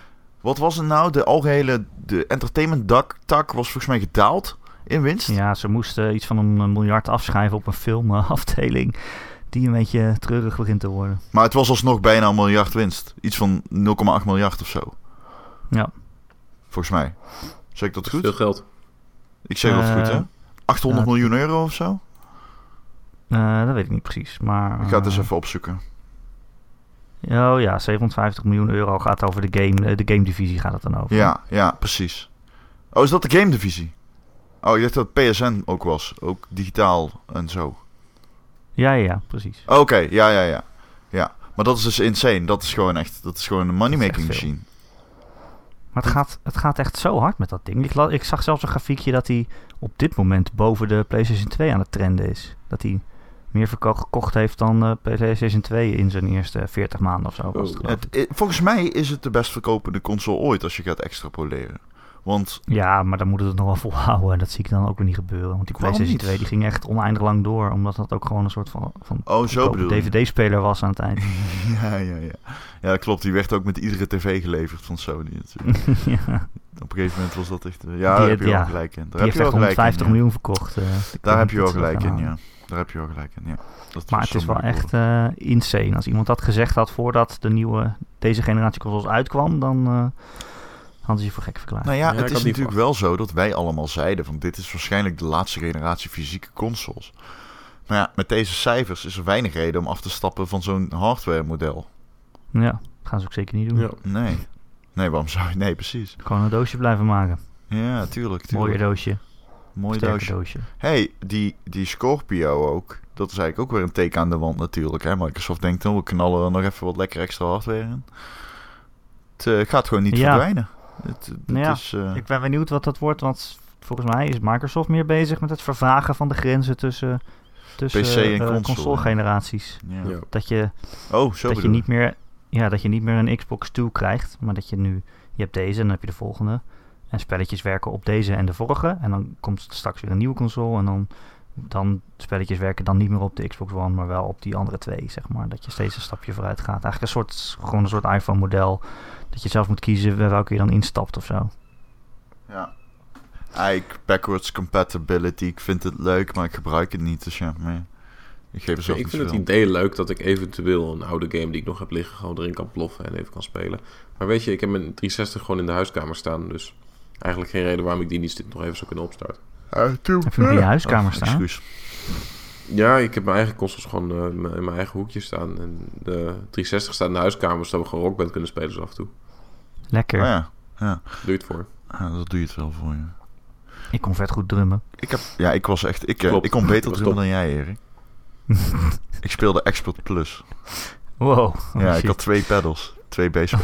S2: Wat was het nou? De algehele de entertainment dak, tak was volgens mij gedaald in winst.
S1: Ja, ze moesten iets van een miljard afschrijven op een filmafdeling. Die een beetje treurig begint te worden.
S2: Maar het was alsnog bijna een miljard winst. Iets van 0,8 miljard of zo.
S1: Ja.
S2: Volgens mij. Zeg ik dat
S3: Veel
S2: goed?
S3: geld.
S2: Ik zeg dat goed, hè?
S1: Eh,
S2: 800
S1: ja,
S2: miljoen euro of zo?
S1: Eh, dat weet ik niet precies, maar...
S2: Ik ga het eens
S1: eh,
S2: even opzoeken.
S1: Oh ja, 750 miljoen euro gaat over de game, eh, de game divisie gaat het dan over.
S2: Ja, ja, precies. Oh, is dat de game divisie? Oh, ik dacht dat PSN ook was. Ook digitaal en zo.
S1: Ja, ja, ja, precies.
S2: Oké, ja, ja, ja. Ja, maar dat is dus insane. Dat is gewoon echt, dat is gewoon een moneymaking machine.
S1: Maar het gaat, het gaat echt zo hard met dat ding. Ik, zag zelfs een grafiekje dat hij op dit moment boven de PlayStation 2 aan het trenden is. Dat hij meer gekocht heeft dan eh PlayStation 2 in zijn eerste 40 maanden of zo. Was het,
S3: Oh.
S2: Het, volgens mij is het de best verkopende console ooit als je gaat extrapoleren. Want,
S1: Ja, maar dan moet het nog wel volhouden. En dat zie ik dan ook weer niet gebeuren. Want die PlayStation
S2: niet?
S1: 2 die ging echt oneindig lang door. Omdat dat ook gewoon een soort van, van
S2: oh, zo
S1: goedkope
S2: bedoel je.
S1: DVD-speler was aan het eind.
S2: Ja, ja, ja. Ja, klopt. Die werd ook met iedere tv geleverd van Sony natuurlijk.
S1: ja,
S2: Op een gegeven moment was dat echt... eh, Ja, daar heb je wel gelijk in. Daar
S1: die
S2: heb
S1: heeft
S2: je wel
S1: echt
S2: gelijk
S1: 150
S2: in, ja.
S1: miljoen verkocht.
S2: Daar heb je wel gelijk in, ja. Daar heb je wel gelijk in, ja. Dat
S1: Maar het is wel echt eh, insane. Als iemand dat gezegd had voordat de nieuwe, deze generatie consoles uitkwam, dan eh, hadden ze je voor gek verklaard.
S2: Nou ja, het is natuurlijk wel zo dat wij allemaal zeiden van dit is waarschijnlijk de laatste generatie fysieke consoles. Maar ja, met deze cijfers is er weinig reden om af te stappen van zo'n hardware model.
S1: Ja, dat gaan ze ook zeker niet doen.
S3: Ja.
S2: Nee. Nee, waarom zou je? Nee, precies.
S1: Gewoon een doosje blijven maken.
S2: Ja, tuurlijk. Tuurlijk.
S1: doosje.
S2: Mooi doosje.
S1: doosje.
S2: hey, die, die Scorpio ook. Dat is eigenlijk ook weer een teken aan de wand natuurlijk. Hè? Microsoft denkt, dan we knallen er nog even wat lekker extra hardware in. Het eh, gaat gewoon niet
S1: Ja.
S2: verdwijnen. Het, het
S1: Nou ja,
S2: is, eh,
S1: Ik ben benieuwd wat dat wordt, want volgens mij is Microsoft meer bezig met het vervagen van de grenzen tussen, tussen
S2: PC en
S1: eh,
S2: console,
S1: console-generaties.
S2: ja.
S3: Ja.
S1: Dat je,
S2: Oh, zo
S1: dat, je niet meer, ja, dat je niet meer een Xbox 2 krijgt, maar dat je nu, je hebt deze en dan heb je de volgende. En spelletjes werken op deze en de vorige. En dan komt straks weer een nieuwe console. En dan, dan spelletjes werken dan niet meer op de Xbox One, maar wel op die andere twee, zeg maar. Dat je steeds een stapje vooruit gaat. Eigenlijk een soort, gewoon een soort iPhone-model. Dat je zelf moet kiezen welke je dan instapt of zo.
S2: Ja. Ik, backwards compatibility, ik vind het leuk, maar ik gebruik het niet. Dus ja, maar ik geef er zelf
S3: ik vind het idee leuk dat ik eventueel een oude game die ik nog heb liggen gewoon erin kan ploffen en even kan spelen. Maar weet je, ik heb mijn 360 gewoon in de huiskamer staan, dus eigenlijk geen reden waarom ik die niet nog even zou kunnen opstarten.
S2: Ah, toe.
S1: Heb je hem in je huiskamer
S2: Oh,
S1: staan?
S2: excuus.
S3: Ja, ik heb mijn eigen consoles gewoon eh, in mijn- eigen hoekje staan. En de 360 staat in de huiskamer, zodat we gewoon rockband kunnen spelen zo af en toe.
S1: Lekker.
S2: Oh ja. Ja.
S3: Doe je het voor.
S2: ja, dat doe je het wel voor je.
S1: Ik kon vet goed drummen.
S2: Ik, heb, ja, ik was echt... Ik, eh,
S3: Klopt.
S2: ik kon beter drummen
S3: top.
S2: dan jij, Erik. ik speelde Expert Plus.
S1: Wow. oh
S2: ja, ik had twee pedals. Twee bass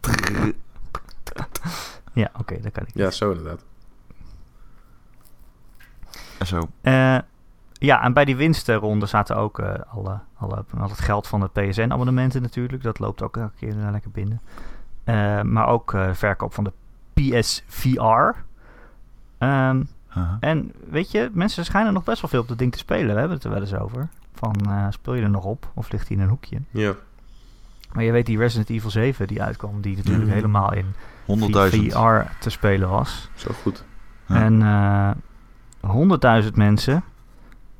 S2: pedals.
S1: Ja, oké, dat kan ik.
S3: Ja, zo inderdaad.
S2: en zo.
S1: Eh, ja, en bij die winstenronde zaten ook eh, alle, alle, al het geld van de PSN-abonnementen natuurlijk. Dat loopt ook elke keer lekker binnen. Eh, maar ook eh, verkoop van de PSVR. Ehm, en weet je, mensen schijnen nog best wel veel op dat ding te spelen. We hebben het er wel eens over. Van, eh, speel je er nog op? Of ligt hij in een hoekje?
S3: Ja.
S1: Maar je weet die Resident Evil 7 die uitkwam, die natuurlijk
S3: Mhm.
S1: helemaal in
S2: 100.000.
S1: VR te spelen was.
S3: Zo goed.
S2: Ja.
S1: En eh 100.000 mensen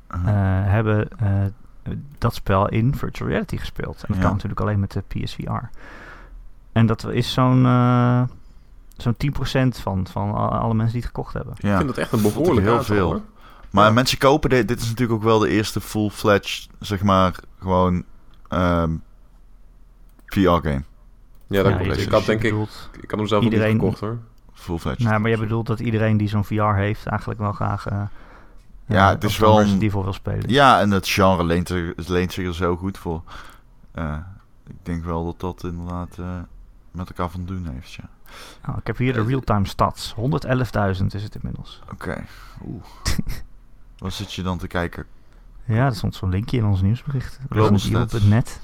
S1: eh, hebben eh, dat spel in virtual reality gespeeld. En dat
S2: Ja.
S1: kan natuurlijk alleen met de PSVR. En dat is zo'n eh zo'n 10% van, van alle mensen die het gekocht hebben.
S2: ja.
S3: Ik vind dat echt een behoorlijk
S2: heel
S3: aantal,
S2: veel.
S3: hoor.
S2: Maar
S3: Ja.
S2: mensen kopen dit. Dit is natuurlijk ook wel de eerste full-fledged, zeg maar, gewoon ehm, VR-game.
S3: Ja, dat
S1: Ja,
S3: klopt. Ik had denk ik...
S1: bedoelt-
S3: Ik had hem zelf ook
S1: Iedereen-
S3: niet gekocht hoor.
S2: Full-fledged.
S1: Nou, maar je bedoelt dat iedereen die zo'n VR heeft eigenlijk wel graag eh
S2: Ja,
S1: eh,
S2: het is wel een-
S1: Evil wil spelen.
S2: Ja, en het genre leent, er, leent zich er zo goed voor. Eh, ik denk wel dat dat inderdaad eh, met elkaar van doen heeft, ja.
S1: Nou, ik heb hier de
S3: Eh,
S1: real-time stats. 111.000 is het inmiddels.
S2: Oké. Oeh. Wat zit je dan te kijken?
S1: Ja, er stond zo'n linkje in ons nieuwsbericht.
S2: Global
S1: ResidentEvil.net.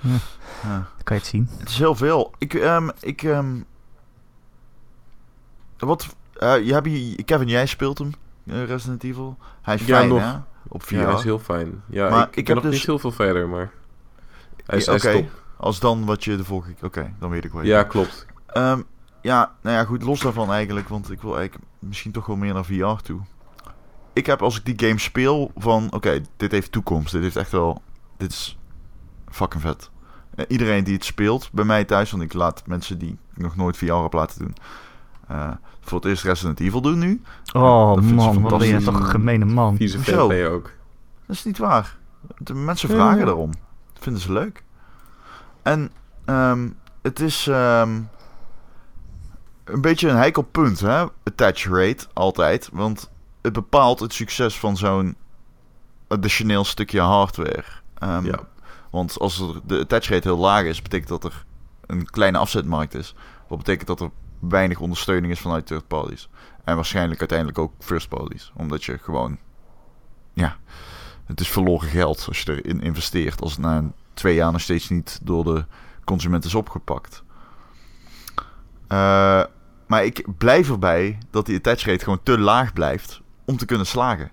S2: Ja.
S1: Dan kan je het zien.
S2: Het is heel veel. Ik, ehm, ik, ehm, wat, eh, je hebt hier, Kevin, jij speelt hem, eh, Resident Evil. Hij is
S3: Ja,
S2: fijn,
S3: nog.
S2: hè? Op VR.
S3: Ja, hij is heel fijn. Ja,
S2: Maar
S3: ik,
S2: ik
S3: ik
S2: heb
S3: nog
S2: dus-
S3: niet heel veel verder, maar... Hij is,
S2: Ja,
S3: hij is
S2: oké.
S3: top.
S2: Als dan wat je de vorige... Oké, dan weet ik wel.
S3: Ja, klopt.
S2: Ehm, ja, nou ja, goed, los daarvan eigenlijk, want ik wil eigenlijk misschien toch wel meer naar VR toe. Ik heb als ik die game speel van, oké, dit heeft toekomst, dit heeft echt wel, dit is fucking vet. Eh, iedereen die het speelt bij mij thuis, want ik laat mensen die ik nog nooit VR heb laten doen, eh, voor het eerst Resident Evil doen nu.
S1: Oh
S2: ze
S1: man, wat ben je toch een gemene man.
S3: Vieze
S2: Hoezo?
S3: VP ook.
S2: Dat is niet waar. De mensen
S1: Ja.
S2: vragen daarom. Dat vinden ze leuk. En ehm, het is ehm, een beetje een heikel punt, hè? Attach rate, altijd. Want het bepaalt het succes van zo'n additioneel stukje hardware. Ehm,
S3: Ja.
S2: Want als er de attach rate heel laag is, betekent dat er een kleine afzetmarkt is. Wat betekent dat er weinig ondersteuning is vanuit third parties. En waarschijnlijk uiteindelijk ook first parties. Omdat je gewoon... Ja, het is verloren geld als je erin investeert. Als het na een- twee jaar nog steeds niet door de consument is opgepakt. Eh, maar ik blijf erbij dat die attach rate gewoon te laag blijft om te kunnen slagen.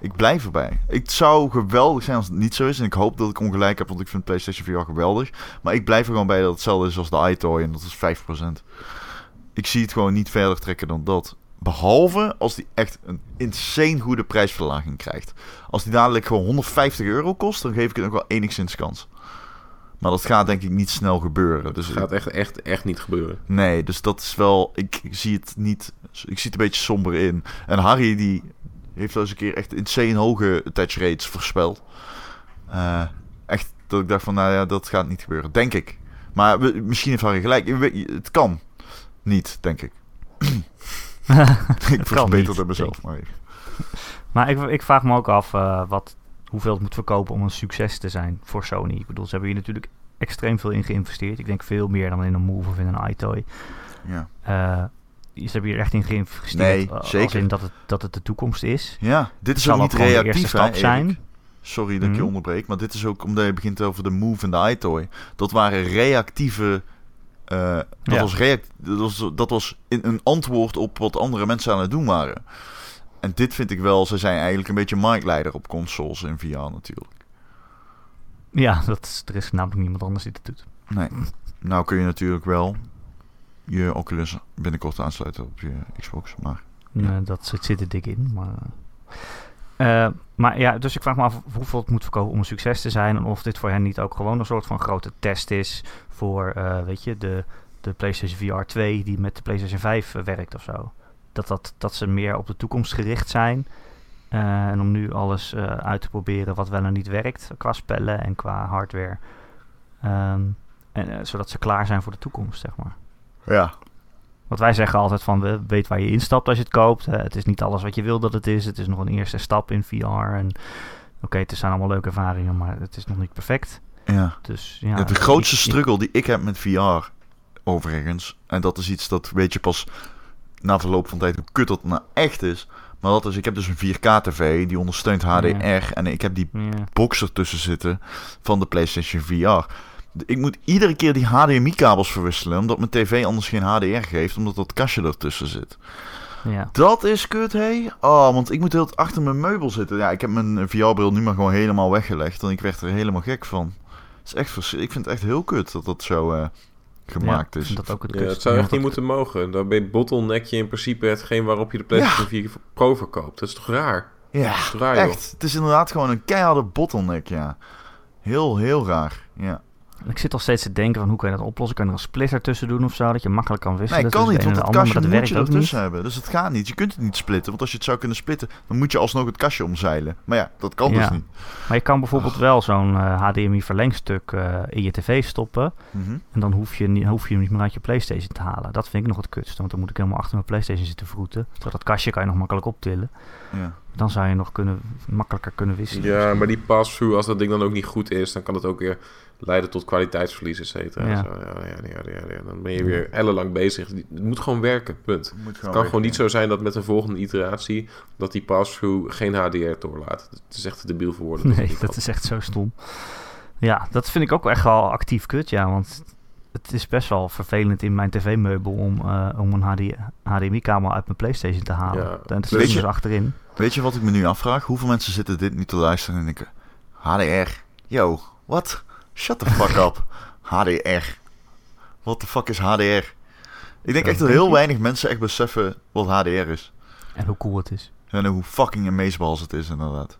S2: Ik blijf erbij. Het zou geweldig zijn als het niet zo is. En ik hoop dat ik ongelijk heb, want ik vind PlayStation VR geweldig. Maar ik blijf er gewoon bij dat het hetzelfde is als de iToy. En dat is 5%. Ik zie het gewoon niet verder trekken dan dat. Behalve als die echt een insane goede prijsverlaging krijgt. Als die dadelijk gewoon 150 euro kost, dan geef ik het nog wel enigszins kans. Maar dat gaat denk ik niet snel gebeuren. Dus
S3: Het gaat echt, echt, echt niet gebeuren.
S2: Nee, dus dat is wel. Ik zie het niet. Ik zie het een beetje somber in. En Harry die heeft wel eens een keer echt insane hoge attach rates voorspeld. Eh, echt dat ik dacht van, nou ja, dat gaat niet gebeuren, denk ik. Maar we- misschien heeft Harry gelijk. Het kan niet, denk ik. ik
S1: kan
S2: verbeter
S1: niet,
S2: het mezelf maar even.
S1: Maar ik, ik vraag me ook af eh, wat, hoeveel het moet verkopen om een succes te zijn voor Sony. Ik bedoel, ze hebben hier natuurlijk extreem veel in geïnvesteerd. Ik denk veel meer dan in een Move of in een iToy.
S2: Ja.
S1: Eh, ze hebben hier echt in geïnvesteerd.
S2: Nee,
S1: eh,
S2: zeker.
S1: in dat het, dat het de toekomst is.
S2: ja, dit is
S1: Zal
S2: ook niet
S1: gewoon de
S2: reactief,
S1: eerste
S2: hè,
S1: stap zijn.
S2: Sorry dat ik je
S1: Mhm.
S2: onderbreek, maar dit is ook omdat je begint over de Move en de iToy. Dat waren reactieve. eh, dat,
S1: Ja.
S2: was react, dat, was, dat was in een antwoord op wat andere mensen aan het doen waren. En dit vind ik wel, ze zijn eigenlijk een beetje marktleider op consoles in VR natuurlijk.
S1: Ja, dat is, er is namelijk niemand anders die het doet.
S2: Nee. Nou kun je natuurlijk wel je Oculus binnenkort aansluiten op je Xbox, maar Ja.
S1: Eh, dat zit, zit er dik in. Maar, eh, maar ja, dus ik vraag me af hoeveel het moet verkopen om een succes te zijn. En of dit voor hen niet ook gewoon een soort van grote test is voor, eh, weet je, de, de PlayStation VR 2 die met de PlayStation 5 eh, werkt of zo. Dat, dat, dat ze meer op de toekomst gericht zijn. Eh, en om nu alles eh, uit te proberen wat wel en niet werkt qua spellen en qua hardware. Ehm, en, eh, zodat ze klaar zijn voor de toekomst, zeg maar.
S2: ja.
S1: Want wij zeggen altijd van, we weet waar je instapt als je het koopt. het is niet alles wat je wil dat het is. Het is nog een eerste stap in VR. En oké, het zijn allemaal leuke ervaringen, maar het is nog niet perfect.
S2: ja.
S1: Dus ja.
S2: Ja, de grootste struggle die ik heb met VR, overigens, en dat is iets dat weet je pas na verloop van tijd hoe kut dat nou echt is. Maar dat is, ik heb dus een 4K-tv die ondersteunt HDR en ik heb die
S1: Ja.
S2: box ertussen zitten van de PlayStation VR. Ik moet iedere keer die HDMI-kabels verwisselen, omdat mijn tv anders geen HDR geeft, omdat dat kastje ertussen zit.
S1: ja.
S2: Dat is kut, hé. Oh, want ik moet heel achter mijn meubel zitten. Ja, ik heb mijn VR-bril nu maar gewoon helemaal weggelegd. En ik werd er helemaal gek van. Het is echt ik vind het echt heel kut dat dat zo eh, gemaakt
S1: Ja,
S2: is.
S1: dat ook het
S3: Ja, het zou echt niet moeten mogen. Dan ben je bottleneck je in principe hetgeen waarop je de PlayStation 4 Pro verkoopt. Dat is toch raar?
S2: Ja,
S3: joh?
S2: echt. Het is inderdaad gewoon een keiharde bottleneck, ja. Heel, heel raar. Ja.
S1: Ik zit al steeds te denken van hoe kan je dat oplossen? Kan je er een splitter tussen doen of zo, dat je makkelijk kan wisselen?
S2: Nee, kan
S1: tussen
S2: niet, want het kastje
S1: andere,
S2: moet je
S1: dat
S2: ertussen
S1: niet.
S2: hebben. Dus het gaat niet. Je kunt het niet splitten, want als je het zou kunnen splitten, dan moet je alsnog het kastje omzeilen. Maar ja, dat kan
S1: Ja.
S2: dus niet.
S1: Maar je kan bijvoorbeeld wel zo'n eh, HDMI verlengstuk eh, in je tv stoppen.
S2: Mhm.
S1: En dan hoef je, niet, hoef je hem niet meer uit je Playstation te halen. Dat vind ik nog het kutste. Want dan moet ik helemaal achter mijn Playstation zitten vroeten. Terwijl dat kastje kan je nog makkelijk optillen.
S2: Ja.
S1: Dan zou je nog kunnen, makkelijker kunnen wisselen.
S3: Ja, maar die pass-through, als dat ding dan ook niet goed is, dan kan het ook weer leiden tot kwaliteitsverlies, et cetera.
S1: Ja.
S3: Zo, Ja, ja, ja, ja, ja. Dan ben je weer ellenlang bezig. Het moet gewoon werken, punt.
S2: Moet
S3: Het kan gewoon niet zo zijn dat met een volgende iteratie dat die pass-through geen HDR doorlaat. Het is echt te debiel voor woorden.
S1: Nee, dat is echt zo stom. Ja, dat vind ik ook echt wel actief kut, ja. Want het is best wel vervelend in mijn tv-meubel om, eh, om een HD, HDMI-kabel uit mijn Playstation te halen.
S3: Ja.
S1: En het
S2: Weet
S1: zit
S2: je-
S1: dus achterin.
S2: Weet je wat ik me nu afvraag? Hoeveel mensen zitten dit nu te luisteren en denken... HDR? Yo, wat? Shut the fuck up. HDR. What the fuck is HDR? Ik denk echt dat heel weinig mensen echt beseffen wat HDR is.
S1: En hoe cool het is.
S2: En hoe fucking amazeballs het is inderdaad.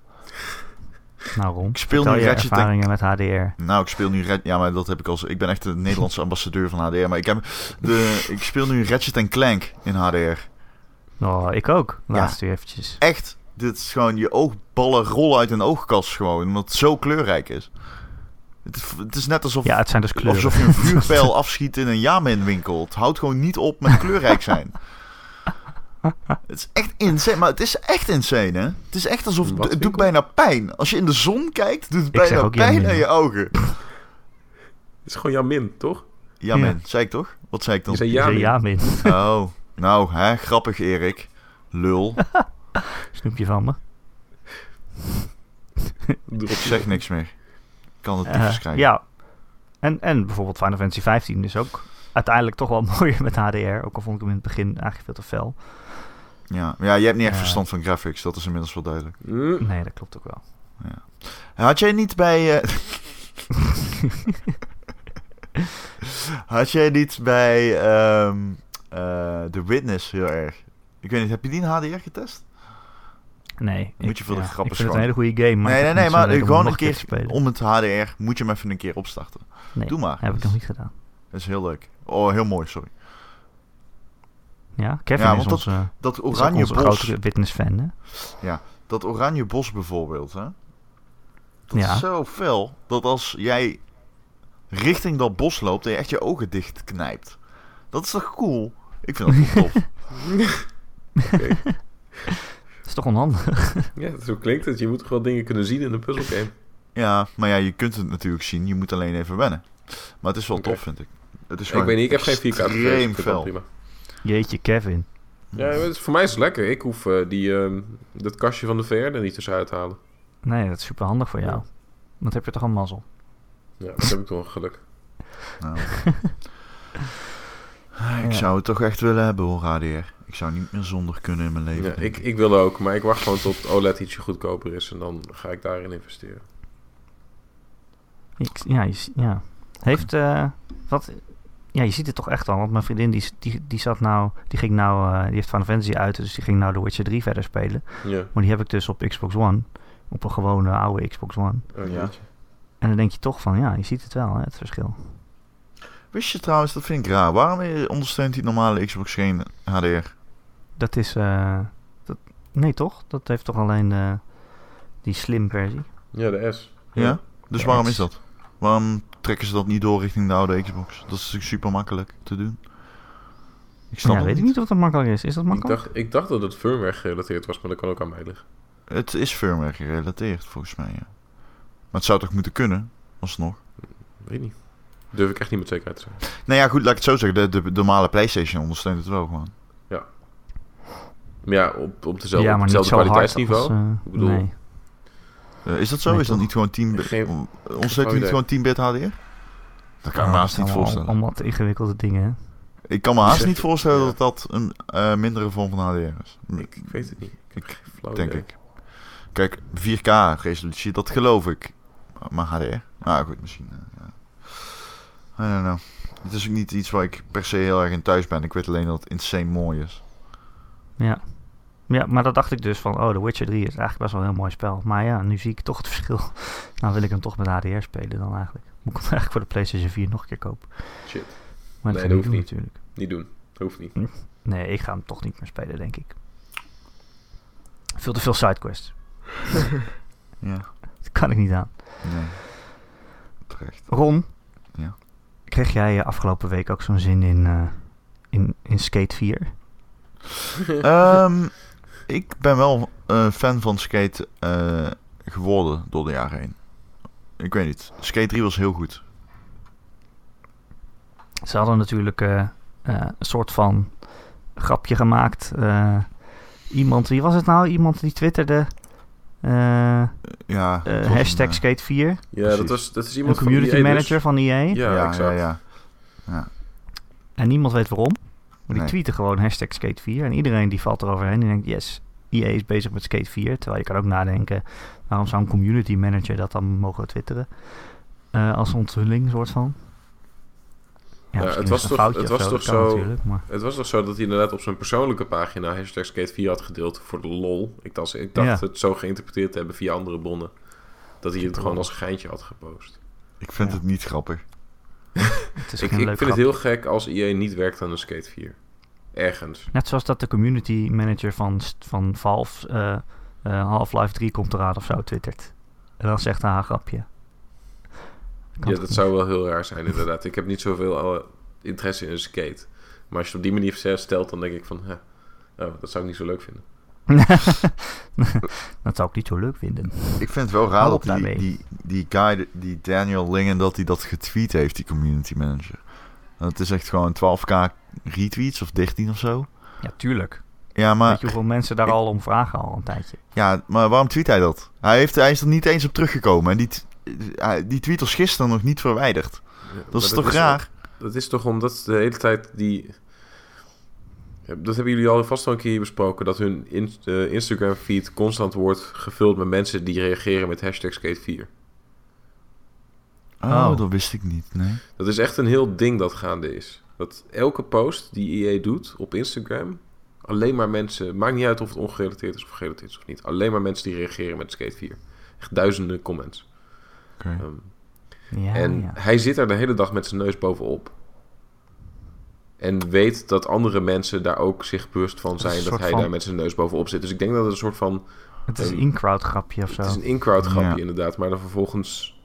S1: Nou Ron,
S2: Ik speel nu
S1: je
S2: Ratchet en-
S1: ervaringen met HDR.
S2: Nou, ik speel nu Red... Ja, maar dat heb ik als... Ik ben echt de Nederlandse ambassadeur van HDR. Maar ik, heb de... ik speel nu Ratchet Clank in HDR.
S1: Oh, ik ook.
S2: Ja.
S1: Laatst weer eventjes.
S2: Echt. Dit is gewoon... Je oogballen rollen uit een oogkas gewoon. Omdat het zo kleurrijk is. Het is, het is net alsof...
S1: Ja, het zijn dus kleuren.
S2: Alsof je een vuurpijl afschiet in een Yamin winkel. Het houdt gewoon niet op met kleurrijk zijn. Het is echt insane, maar het is echt insane, hè? Het is echt alsof het,
S3: Wat
S2: het doet bijna pijn. Als je in de zon kijkt, doet het bijna pijn aan je ogen.
S3: Het is gewoon Jamin, toch?
S2: Yamin, zei ik toch? Wat zei ik dan?
S3: Je zei
S1: Ik zei
S3: Jamin.
S1: ja, min.
S2: Oh, nou, hè, grappig Erik. Lul.
S1: Snoepje van me.
S2: Ik zeg niks meer. Ik kan het
S1: Eh,
S2: niet schrijven.
S1: ja. En, en bijvoorbeeld Final Fantasy 15 is ook uiteindelijk toch wel mooier met HDR. Ook al vond ik hem in het begin eigenlijk veel te fel.
S2: Ja, ja, jij hebt niet echt
S1: Eh.
S2: verstand van graphics. Dat is inmiddels wel duidelijk.
S3: Mm.
S1: Nee, dat klopt ook wel.
S2: Had jij niet bij... eh, Had jij niet bij ehm eh, The Witness heel erg... Ik weet niet, heb je die in HDR getest?
S1: Nee.
S2: Moet
S1: ik-
S2: je voor de
S1: ja, Ik vind het een hele goede game. Maar
S2: nee, nee, nee, maar gewoon
S1: nog
S2: een keer om het HDR moet je hem even een keer opstarten.
S1: Nee,
S2: Doe maar.
S1: heb ik nog niet gedaan.
S2: Dat is heel leuk. Oh, heel mooi, sorry.
S1: Ja, Kevin
S2: Ja,
S1: is
S2: dat-
S1: onze,
S2: Dat oranje bos,
S1: grote witness-fan, hè?
S2: dat oranje bos bijvoorbeeld, hè? Dat
S1: Ja.
S2: is zo fel dat als jij richting dat bos loopt en je echt je ogen dicht knijpt. Dat is toch cool? Ik vind dat wel tof.
S3: Oké.
S1: Dat is toch onhandig?
S3: Ja, zo klinkt het. Je moet toch wel dingen kunnen zien in een puzzelgame.
S2: ja, maar ja, je kunt het natuurlijk zien. Je moet alleen even wennen. Maar het is wel tof, vind ik. Het is
S3: Ik weet niet, ik heb geen 4K tv.
S2: extreem fel.
S3: prima.
S1: Jeetje, Kevin.
S3: Ja, het is- voor mij is het lekker. Ik hoef eh, die, ehm, dat kastje van de VR er niet tussenuit te halen.
S1: Nee, dat is super handig voor jou.
S3: Ja.
S1: Dat heb je toch een mazzel.
S3: Ja, dat heb ik toch geluk.
S2: Nou. Ik
S1: Ja.
S2: zou het toch echt willen hebben hoor, HDR. Ik zou niet meer zonder kunnen in mijn leven.
S3: Ja, ik, ik wil ook, maar ik wacht gewoon tot OLED ietsje goedkoper is en dan ga ik daarin investeren.
S1: Ik- ja, ja. Heeft, eh, wat, ja, je ziet het toch echt al. Want mijn vriendin, die, die, die zat nou, die ging nou, eh, die heeft Final Fantasy uit, dus die ging nou The Witcher 3 verder spelen.
S3: Ja,
S1: Maar die heb ik dus op Xbox One. Op een gewone oude Xbox One.
S3: oh,
S2: Ja.
S1: En dan denk je toch van, ja, je ziet het wel, hè, het verschil.
S2: Wist je trouwens, dat vind ik raar. Waarom ondersteunt die normale Xbox geen HDR?
S1: Dat is, eh, dat, nee toch? Dat heeft toch alleen eh, die slim versie.
S3: ja, de S.
S2: Ja? Dus
S1: Ja,
S2: waarom is dat? Waarom trekken ze dat niet door richting de oude Xbox? Dat is natuurlijk super makkelijk te doen. Ik snap
S1: ja, weet ik niet of dat makkelijk is. Is dat
S3: Ik
S1: makkelijk?
S3: dacht, ik dacht dat het firmware gerelateerd was, maar dat kan ook aan mij liggen.
S2: Het is firmware gerelateerd, volgens mij, ja. Maar het zou toch moeten kunnen, alsnog?
S3: Weet niet. Durf ik echt niet met zekerheid te zeggen.
S2: Nou ja, goed, laat ik het zo zeggen. De, de, normale PlayStation ondersteunt het wel gewoon.
S3: Maar ja, op, op dezelfde,
S1: ja,
S3: op
S1: maar niet
S3: hetzelfde
S1: zo hard
S3: kwaliteitsniveau.
S1: als, eh,
S3: Ik bedoel-
S1: nee.
S2: Eh, is dat zo?
S1: Nee,
S2: is dat niet gewoon 10 bit? Ondersteunt niet gewoon 10 bit HDR? Dat kan ik me haast niet voorstellen.
S1: Allemaal te ingewikkelde dingen, hè?
S2: Ik kan me haast niet voorstellen
S3: ja.
S2: dat dat een eh, mindere vorm van HDR is.
S3: Ik, ik weet het niet. Ik
S2: denk
S3: idee.
S2: ik. Kijk, 4K resolutie, dat geloof ik. Maar HDR? Nou goed, misschien. ja. I don't know. Het is ook niet iets waar ik per se heel erg in thuis ben. Ik weet alleen dat het insane mooi is.
S1: Ja. Ja, maar dat dacht ik dus van, oh, The Witcher 3 is eigenlijk best wel een heel mooi spel. Maar ja, nu zie ik toch het verschil. nou wil ik hem toch met HDR spelen dan eigenlijk. Moet ik hem eigenlijk voor de PlayStation 4 nog een keer kopen.
S3: Shit.
S1: Maar
S3: Nee,
S1: dat
S3: dat
S1: ga ik
S3: hoeft
S1: niet doen
S3: niet.
S1: natuurlijk.
S3: Niet doen. Dat hoeft niet.
S1: Nee, ik ga hem toch niet meer spelen, denk ik. Veel te veel sidequests.
S2: Ja,
S1: Dat kan ik niet aan.
S2: nee. Terecht.
S1: Ron,
S2: Ja.
S1: Kreeg jij eh, afgelopen week ook zo'n zin in, eh, in, in Skate 4?
S2: Ehm, ik ben wel een fan van skate eh, geworden door de jaren heen. Ik weet niet. Skate 3 was heel goed.
S1: Ze hadden natuurlijk eh, eh, een soort van grapje gemaakt. Eh, iemand, wie was het nou? Iemand die twitterde
S2: Ja,
S1: eh,
S2: het was
S1: hashtag
S2: een, eh,
S1: Skate 4.
S3: Ja, dat, was, dat is
S1: Een
S3: iemand van
S1: community
S3: EA dus.
S1: manager van EA.
S3: Ja,
S2: ja, ja, ja.
S1: En niemand weet waarom. Maar die
S2: Nee.
S1: tweeten gewoon hashtag Skate 4. En iedereen die valt eroverheen. Die denkt, yes, EA is bezig met Skate 4. Terwijl je kan ook nadenken, waarom zou een community manager dat dan mogen twitteren? Eh, als onthulling, soort van. Ja,
S3: Ja,
S1: misschien
S3: het was toch- het was
S1: zo,
S3: toch zo-
S1: maar...
S3: Het was toch zo dat hij inderdaad op zijn persoonlijke pagina hashtag Skate 4 had gedeeld voor de lol. Ik dacht, ik dacht
S1: Ja.
S3: het zo geïnterpreteerd te hebben via andere bronnen. Dat hij het gewoon als geintje had gepost.
S2: Ik vind
S1: Ja.
S2: het niet grappig.
S1: Het is
S3: Ik,
S1: geen
S3: ik
S1: leuk
S3: vind het heel gek als EA niet werkt aan een Skate 4. Ergens.
S1: Net zoals dat de community manager van, van Valve eh, eh, Half-Life 3 komt eraan of zo twittert. En dan zegt hij een grapje. Kan
S3: Ja, dat zou wel heel raar zijn inderdaad. Ik heb niet zoveel eh, interesse in een skate. Maar als je het op die manier stelt, dan denk ik van... Hè, oh, dat zou ik niet zo leuk vinden.
S1: dat zou ik niet zo leuk vinden.
S2: Ik vind het wel raar dat die, die, die guy, die Daniel Lingen, dat hij dat getweet heeft, die community manager. En Het is echt gewoon 12k retweets of 13 of zo.
S1: Ja, tuurlijk.
S2: Ja, maar,
S1: Weet je hoeveel mensen daar
S2: ik-
S1: al om vragen al een tijdje?
S2: ja, maar waarom tweet hij dat? Hij, heeft, hij is er niet eens op teruggekomen. En die, die tweet was gisteren nog niet verwijderd.
S3: Ja,
S2: Dat is toch raar?
S3: Dat is toch omdat de hele tijd die... Dat hebben jullie al vast wel een keer besproken. Dat hun in, eh, Instagram feed constant wordt gevuld met mensen die reageren met hashtag skate 4.
S2: Oh,
S1: Oh.
S2: dat wist ik niet, nee.
S3: Dat is echt een heel ding dat gaande is. Dat elke post die EA doet op Instagram... Alleen maar mensen... Maakt niet uit of het ongerelateerd is of gerelateerd is of niet. Alleen maar mensen die reageren met skate 4. Echt duizenden comments.
S2: Oké.
S3: Ehm,
S1: Ja,
S3: en
S1: ja.
S3: hij zit er de hele dag met zijn neus bovenop. En weet dat andere mensen daar ook zich bewust van zijn dat hij
S1: van-
S3: daar met zijn neus bovenop zit. Dus ik denk dat het een soort van...
S1: Het is een
S3: Ehm,
S1: in-crowd grapje of zo.
S3: Het is een in-crowd grapje
S2: Ja.
S3: inderdaad, maar dan vervolgens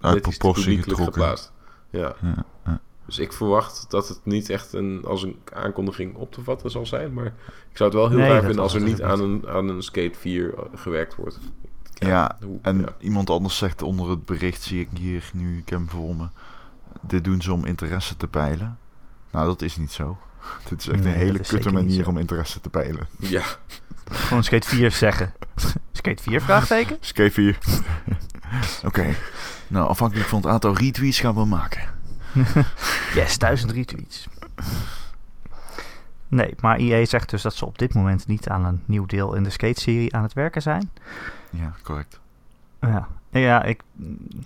S2: Uit proportie
S3: geplaatst. Ja.
S2: Ja, ja.
S3: Dus ik verwacht dat het niet echt een, als een aankondiging op te vatten zal zijn. Maar ik zou het wel heel
S1: Nee,
S3: raar vinden als er niet aan een, aan een Skate 4 gewerkt wordt.
S2: Ja,
S3: hoe-
S2: En
S3: ja.
S2: iemand anders zegt onder het bericht, zie ik hier nu, ik heb hem voor me. Dit doen ze om interesse te peilen. Nou, dat is niet zo. Dit is echt
S1: Nee,
S2: een hele kutte manier om interesse te peilen.
S3: ja,
S1: Gewoon skate 4 zeggen. skate 4 vraagteken?
S2: Skate 4. Oké. Nou, afhankelijk van het aantal retweets gaan we maken.
S1: Yes, 1000 retweets. Nee, maar EA zegt dus dat ze op dit moment niet aan een nieuw deel in de skate-serie aan het werken zijn.
S2: Ja, correct.
S1: Ja, ja, ik,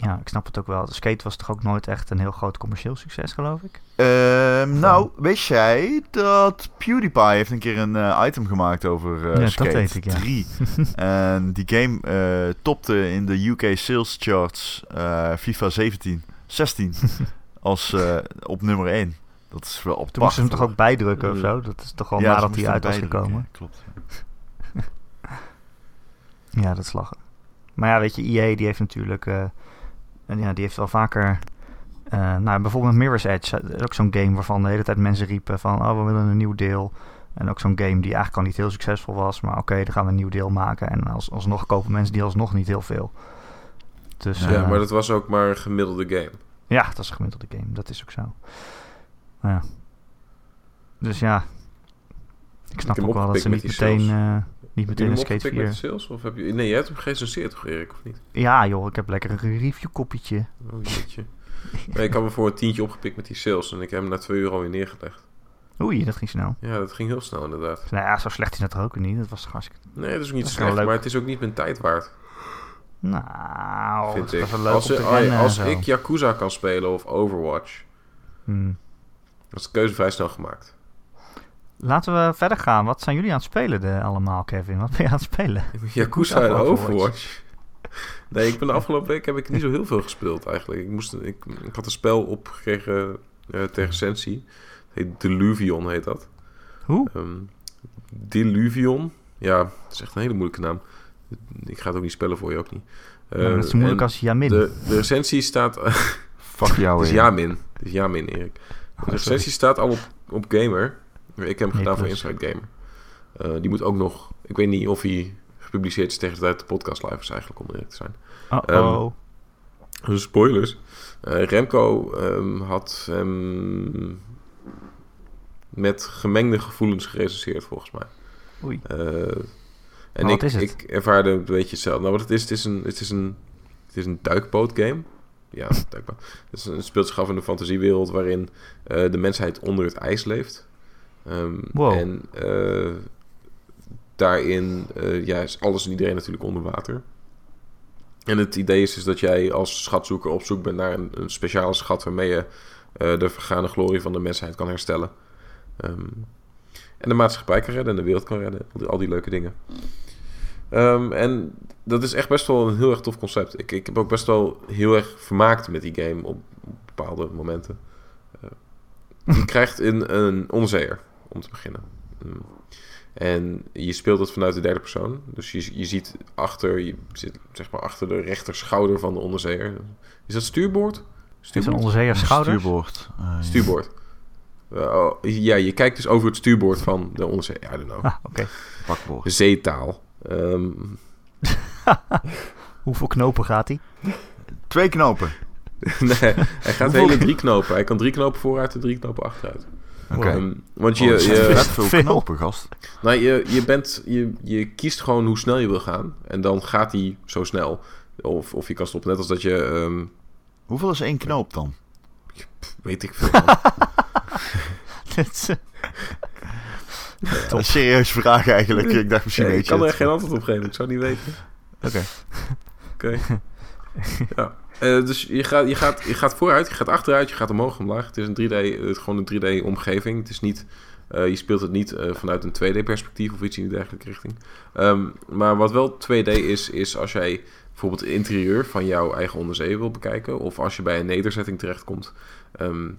S1: ja, ik snap het ook wel. De skate was toch ook nooit echt een heel groot commercieel succes, geloof ik?
S2: Ehm, nou, wist jij dat PewDiePie heeft een keer een eh, item gemaakt over eh
S1: dat
S2: Skate
S1: weet ik, ja.
S2: 3. en die game eh, topte in de UK sales charts eh, FIFA 17, 16 als eh, op nummer 1. Dat is wel op
S1: Toen moesten ze hem toch ook bijdrukken of zo? Dat is toch al
S2: Ja,
S1: nadat hij uit was gekomen?
S2: Klopt.
S1: Ja, dat is lachen. Maar ja, weet je, EA die heeft natuurlijk... eh, en ja, die heeft wel vaker... eh, nou, bijvoorbeeld Mirror's Edge. eh, Ook zo'n game waarvan de hele tijd mensen riepen van... Oh, we willen een nieuw deel. En ook zo'n game die eigenlijk al niet heel succesvol was. Maar oké, dan gaan we een nieuw deel maken. En als, alsnog kopen mensen die alsnog niet heel veel. Dus
S2: Ja,
S3: maar dat was ook maar een gemiddelde game.
S1: ja, dat is een gemiddelde game. Dat is ook zo. Ja. Dus ja. Ik snap ook wel dat ze niet meteen, niet
S3: je
S1: meteen een skate
S3: opgepikt met
S1: 4...
S3: de sales? Of heb je... Nee, jij hebt hem gerecenseerd toch, Erik, of niet?
S1: Ja joh, ik heb lekker een review kopietje.
S3: Oh, jeetje. nee, ik had hem voor een tientje opgepikt met die sales en ik heb hem na twee uur alweer neergelegd.
S1: Oei, dat ging snel.
S3: Ja, dat ging heel snel inderdaad.
S1: Nou ja, zo slecht is dat ook niet. Dat was hartstikke...
S3: Nee, dat is ook niet
S1: Dat
S3: slecht, maar het is ook niet mijn tijd waard,
S1: Nou,
S3: vind ik.
S1: leuk
S3: Als,
S1: rennen en
S3: als ik Yakuza kan spelen of Overwatch,
S1: Hmm.
S3: dan is de keuze vrij snel gemaakt.
S1: Laten we verder gaan. Wat zijn jullie aan het spelen de, allemaal, Kevin? Wat ben je aan het spelen?
S3: Yakuza en
S1: Overwatch.
S3: Nee, ik ben de afgelopen week heb ik niet zo heel veel gespeeld eigenlijk. Ik, moest, ik, ik had een spel opgekregen eh ter recensie. Het heet Deluvion heet dat.
S1: Hoe?
S3: Ehm, Deluvion. Ja, dat is echt een hele moeilijke naam. Ik ga het ook niet spellen voor je, ook niet. Eh,
S1: dat is zo moeilijk als Jamin.
S3: De, de recensie staat...
S2: Fuck jou
S3: het is. Jamin. Het is Jamin, Erik. De recensie staat al op, op Gamer. Ik heb hem gedaan voor. Inside Gamer. Eh, die moet ook nog... Ik weet niet of hij gepubliceerd is tegen de tijd de podcast live is eigenlijk, om eerlijk te zijn. Dus spoilers. Eh, Remco ehm, had met gemengde gevoelens gerecenseerd, volgens mij.
S1: Oei.
S3: Eh, en ik, ik ervaarde een beetje hetzelfde. Nou, wat het is, het is een, het is een, het is een duikbootgame. Ja. Het, is een, het speelt zich af in een fantasiewereld waarin de mensheid onder het ijs leeft.
S1: Wow.
S3: En eh, daarin ja, is alles en iedereen natuurlijk onder water. En het idee is dus dat jij als schatzoeker op zoek bent naar een, een speciale schat waarmee je eh, de vergane glorie van de mensheid kan herstellen. Ehm, en de maatschappij kan redden en de wereld kan redden. Al die, al die leuke dingen. Ehm, en dat is echt best wel een heel erg tof concept. Ik, ik heb ook best wel heel erg vermaakt met die game op, op bepaalde momenten. Uh, je krijgt een, een onzeer, om te beginnen. Mm. En je speelt het vanuit de derde persoon. Dus je, je ziet achter, je zit zeg maar achter de rechter schouder van de onderzeeër. Is dat stuurboord?
S1: Stuurboord? Is een onderzeeër schouder?
S2: Stuurboord.
S3: Uh, stuurboord. Uh, oh, ja, je kijkt dus over het stuurboord van de onderzeeër. I don't know.
S1: Ah, oké. Okay.
S2: Pakboord.
S3: Zeetaal. Um...
S1: Hoeveel knopen gaat hij?
S2: Twee knopen.
S3: nee, hij gaat hele drie knopen. Hij kan drie knopen vooruit en drie knopen achteruit.
S2: Okay.
S3: Um, want je...
S2: Oh,
S3: je
S2: veel, veel knopen, gast.
S3: Nou, je, je, bent, je, je kiest gewoon hoe snel je wil gaan. En dan gaat hij zo snel. Of, of je kan stoppen. Net als dat je... Um...
S2: Hoeveel is één knoop dan?
S3: Pff, weet ik veel.
S1: Dit
S2: een serieuze vraag eigenlijk. Ik dacht misschien
S3: nee,
S2: weet
S3: Ik kan er
S2: het.
S3: geen antwoord op geven. Ik zou niet weten.
S2: Oké.
S3: Oké. ja. Uh, dus je gaat, je, gaat, je gaat vooruit, je gaat achteruit, je gaat omhoog omlaag. Het is een 3D, het is gewoon een 3D omgeving. Het is niet, uh, je speelt het niet vanuit een 2D perspectief of iets in die dergelijke richting. Um, maar wat wel 2D is, is als jij bijvoorbeeld het interieur van jouw eigen onderzee wil bekijken. Of als je bij een nederzetting terechtkomt. Um,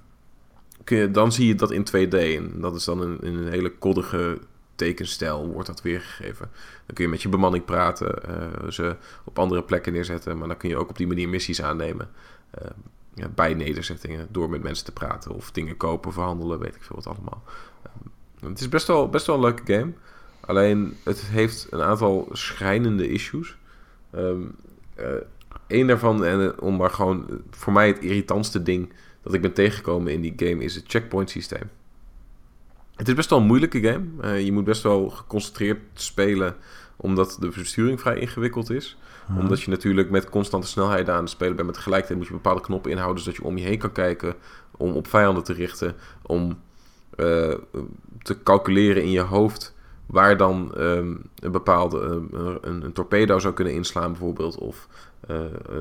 S3: kun je, dan zie je dat in 2D. En dat is dan in een hele koddige tekenstijl wordt dat weergegeven. Dan kun je met je bemanning praten, uh, ze op andere plekken neerzetten, maar dan kun je ook op die manier missies aannemen. Uh, ja, bij nederzettingen, door met mensen te praten of dingen kopen, verhandelen, weet ik veel wat allemaal. Uh, het is best wel, best wel een leuke game. Alleen het heeft een aantal schrijnende issues. Um, Eén daarvan, en om maar gewoon voor mij het irritantste ding dat ik ben tegengekomen in die game, is het checkpoint systeem. Het is best wel een moeilijke game. Uh, je moet best wel geconcentreerd spelen, omdat de besturing vrij ingewikkeld is. Hmm. Omdat je natuurlijk met constante snelheid aan het spelen bent. Maar tegelijkertijd moet je bepaalde knoppen inhouden, zodat je om je heen kan kijken. Om op vijanden te richten. Om uh, te calculeren in je hoofd waar dan um, een bepaalde um, een, een, torpedo zou kunnen inslaan bijvoorbeeld. Of uh,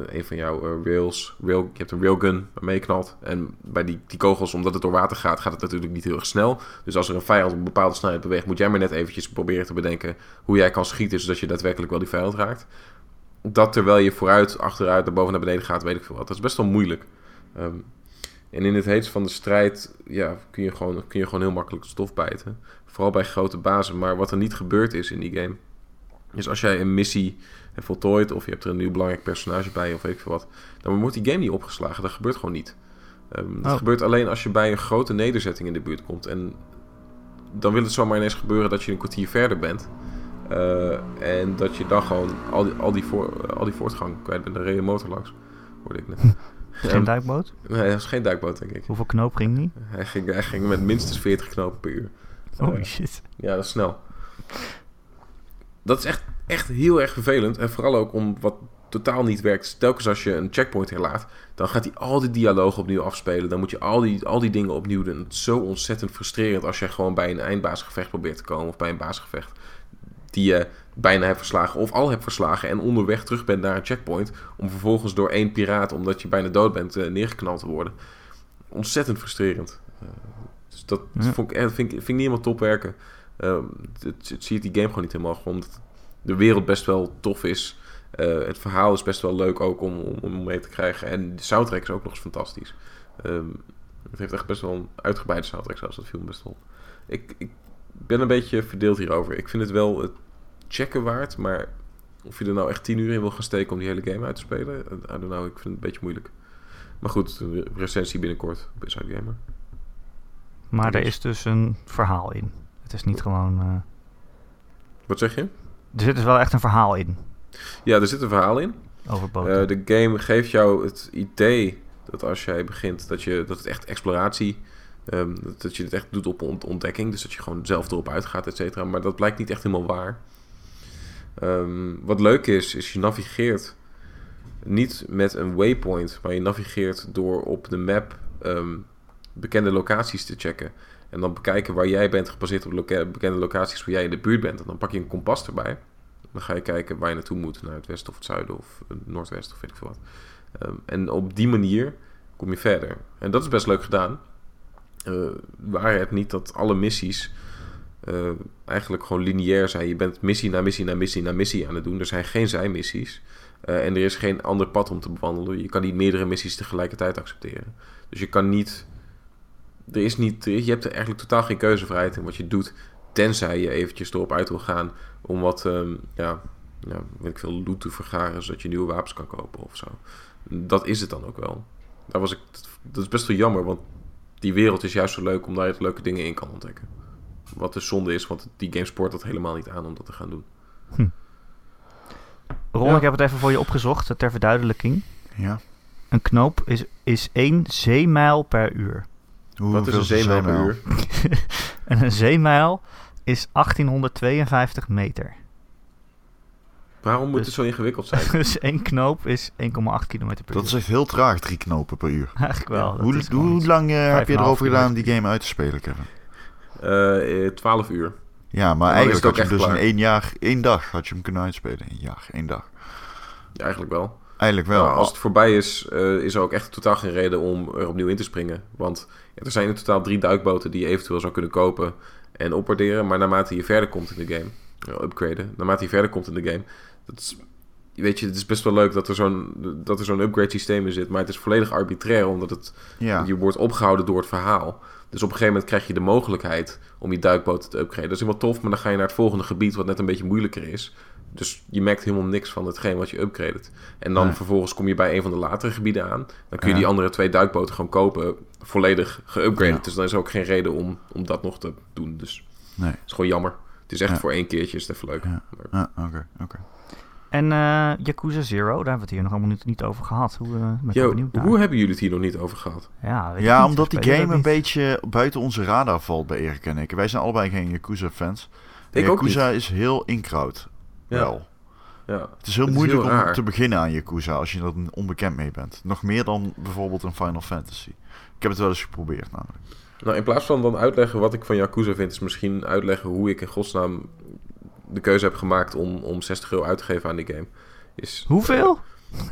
S3: een van jouw uh, rails. Rail, je hebt een railgun waarmee. En bij die, die kogels, omdat het door water gaat, gaat het natuurlijk niet heel erg snel. Dus als er een vijand op een bepaalde snelheid beweegt, moet jij maar net eventjes proberen te bedenken hoe jij kan schieten, zodat je daadwerkelijk wel die vijand raakt. Dat terwijl je vooruit, achteruit, naar boven, naar beneden gaat, weet ik veel wat. Dat is best wel moeilijk. Um, en in het heetst van de strijd ja, kun, je gewoon, kun je gewoon heel makkelijk stof bijten. Vooral bij grote bazen. Maar wat er niet gebeurd is in die game, is als jij een missie hebt voltooid of je hebt er een nieuw belangrijk personage bij of weet ik veel wat, dan wordt die game niet opgeslagen. Dat gebeurt gewoon niet. Um, dat
S1: Oh.
S3: gebeurt alleen als je bij een grote nederzetting in de buurt komt. En dan wil het zomaar ineens gebeuren dat je een kwartier verder bent. Uh, en dat je dan gewoon al die, al die, voor, al die voortgang kwijt bent. Er reed motor langs, hoorde ik net.
S1: Geen
S3: Ehm,
S1: duikboot?
S3: Nee, dat was geen duikboot, denk ik.
S1: Hoeveel knoop ging die?
S3: Hij ging, hij ging met minstens 40 knopen per uur.
S1: Holy
S3: Ja.
S1: shit.
S3: Ja, dat is snel. Dat is echt, echt heel erg vervelend. En vooral ook om wat totaal niet werkt. Telkens als je een checkpoint herlaat, dan gaat hij al die dialoog opnieuw afspelen. Dan moet je al die, al die dingen opnieuw doen. Het is zo ontzettend frustrerend als je gewoon bij een eindbaasgevecht probeert te komen. Of bij een baasgevecht die je bijna hebt verslagen of al hebt verslagen. En onderweg terug bent naar een checkpoint. Om vervolgens door één piraat, omdat je bijna dood bent, eh, neergeknald te worden. Ontzettend frustrerend. Uh, dus dat
S1: Ja.
S3: vond ik, eh, vind, ik, vind ik niet helemaal top werken. Uh, het, het ziet die game gewoon niet helemaal. Omdat de wereld best wel tof is. Het verhaal is best wel leuk ook om, om, om mee te krijgen. En de soundtrack is ook nog eens fantastisch. Um, het heeft echt best wel een uitgebreide soundtrack zelfs. Dat viel me best wel. Ik, ik ben een beetje verdeeld hierover. Ik vind het wel het checken waard. Maar of je er nou echt 10 uur in wil gaan steken om die hele game uit te spelen. I don't know, ik vind het een beetje moeilijk. Maar goed, een recensie binnenkort op Inside Gamer.
S1: Maar er is dus een verhaal in. Het is niet gewoon... eh,
S3: Wat zeg je?
S1: er zit dus wel echt een verhaal in.
S3: Ja, er zit een verhaal in.
S1: Over.
S3: Uh, de game geeft jou het idee dat als jij begint, dat, je, dat het echt exploratie, um, dat, je het echt doet op ont ontdekking. Dus dat je gewoon zelf erop uitgaat, et cetera. Maar dat blijkt niet echt helemaal waar. Um, wat leuk is, is je navigeert niet met een waypoint, maar je navigeert door op de map um, bekende locaties te checken. En dan bekijken waar jij bent, gebaseerd op bekende locaties waar jij in de buurt bent. En dan pak je een kompas erbij. Dan ga je kijken waar je naartoe moet, naar het westen of het zuiden of het noordwesten of weet ik veel wat. Um, en op die manier kom je verder. En dat is best leuk gedaan. Uh, waar het niet dat alle missies eh, eigenlijk gewoon lineair zijn. Je bent missie na missie na missie na missie aan het doen. Er zijn geen zijmissies. Uh, en er is geen ander pad om te bewandelen. Je kan niet meerdere missies tegelijkertijd accepteren. Dus je kan niet... Er is niet... Je hebt er eigenlijk totaal geen keuzevrijheid in wat je doet. Tenzij je eventjes erop uit wil gaan om wat... Um, ja, ja, weet ik veel, loot te vergaren... zodat je nieuwe wapens kan kopen of zo. Dat is het dan ook wel. Daar was ik, dat is best wel jammer, want die wereld is juist zo leuk... om daar je leuke dingen in kan ontdekken. Wat de zonde is, want die game sport dat helemaal niet aan om dat te gaan doen. Hm.
S1: Ron, ja. ik heb het even voor je opgezocht, ter verduidelijking.
S2: Ja.
S1: Een knoop is, is één zeemijl per uur.
S3: Hoe Wat is een zeemijl per uur?
S1: en een zeemijl is 1852 meter.
S3: Waarom moet dus, het zo ingewikkeld zijn?
S1: Dus één knoop is 1,8 kilometer per
S2: dat
S1: uur.
S2: Dat is echt heel traag, drie knopen per uur.
S1: Eigenlijk wel.
S2: Ja. Hoe, hoe lang uh, heb je erover gedaan om die game uit te spelen, Kevin?
S3: Uh, 12 uur.
S2: Ja, maar eigenlijk had je hem dus in één jaar, één dag had je hem kunnen uitspelen. Een jaar, één dag.
S3: Ja, eigenlijk wel.
S2: Eigenlijk wel.
S3: Nou, als het voorbij is, uh, is er ook echt totaal geen reden om er opnieuw in te springen. Want ja, er zijn in totaal drie duikboten die je eventueel zou kunnen kopen en opwaarderen. Maar naarmate je verder komt in de game, upgraden, naarmate je verder komt in de game, dat is, weet je, het is best wel leuk dat er zo'n dat er zo'n upgrade systeem in zit. Maar het is volledig arbitrair, omdat het,
S2: ja.
S3: je wordt opgehouden door het verhaal. Dus op een gegeven moment krijg je de mogelijkheid om je duikboot te upgraden. Dat is helemaal tof, maar dan ga je naar het volgende gebied wat net een beetje moeilijker is. Dus je merkt helemaal niks van hetgeen wat je upgradet. En dan vervolgens kom je bij een van de latere gebieden aan. Dan kun je
S2: Ja.
S3: die andere twee duikboten gewoon kopen, volledig geupgraded.
S2: Ja.
S3: Dus dan is er ook geen reden om, om dat nog te doen. Dus
S2: Nee.
S3: het is gewoon jammer. Het is echt voor één keertje, is het even leuk.
S2: Ja.
S3: Maar-
S2: Oké, oké.
S1: En eh Yakuza Zero, daar hebben we het hier nog allemaal niet, niet over gehad. Hoe, eh, ben wel
S3: Yo,
S1: benieuwd naar.
S3: hoe hebben jullie het hier nog niet over gehad?
S1: Ja, weet ik
S2: Ja,
S1: niet,
S2: omdat die game een beetje buiten onze radar valt bij Erik en ik. Wij zijn allebei geen Yakuza-fans.
S3: Ik ook
S2: Yakuza is heel inkraut.
S3: Ja.
S2: Wel.
S3: Ja.
S2: Het is heel
S3: Het is
S2: moeilijk
S3: heel
S2: om te beginnen aan Yakuza als je er onbekend mee bent. Nog meer dan bijvoorbeeld een Final Fantasy. Ik heb het wel eens geprobeerd namelijk.
S3: Nou, in plaats van dan uitleggen wat ik van Yakuza vind, is misschien uitleggen hoe ik in godsnaam de keuze heb gemaakt om, om 60 euro uit te geven aan die game. Is
S1: Hoeveel?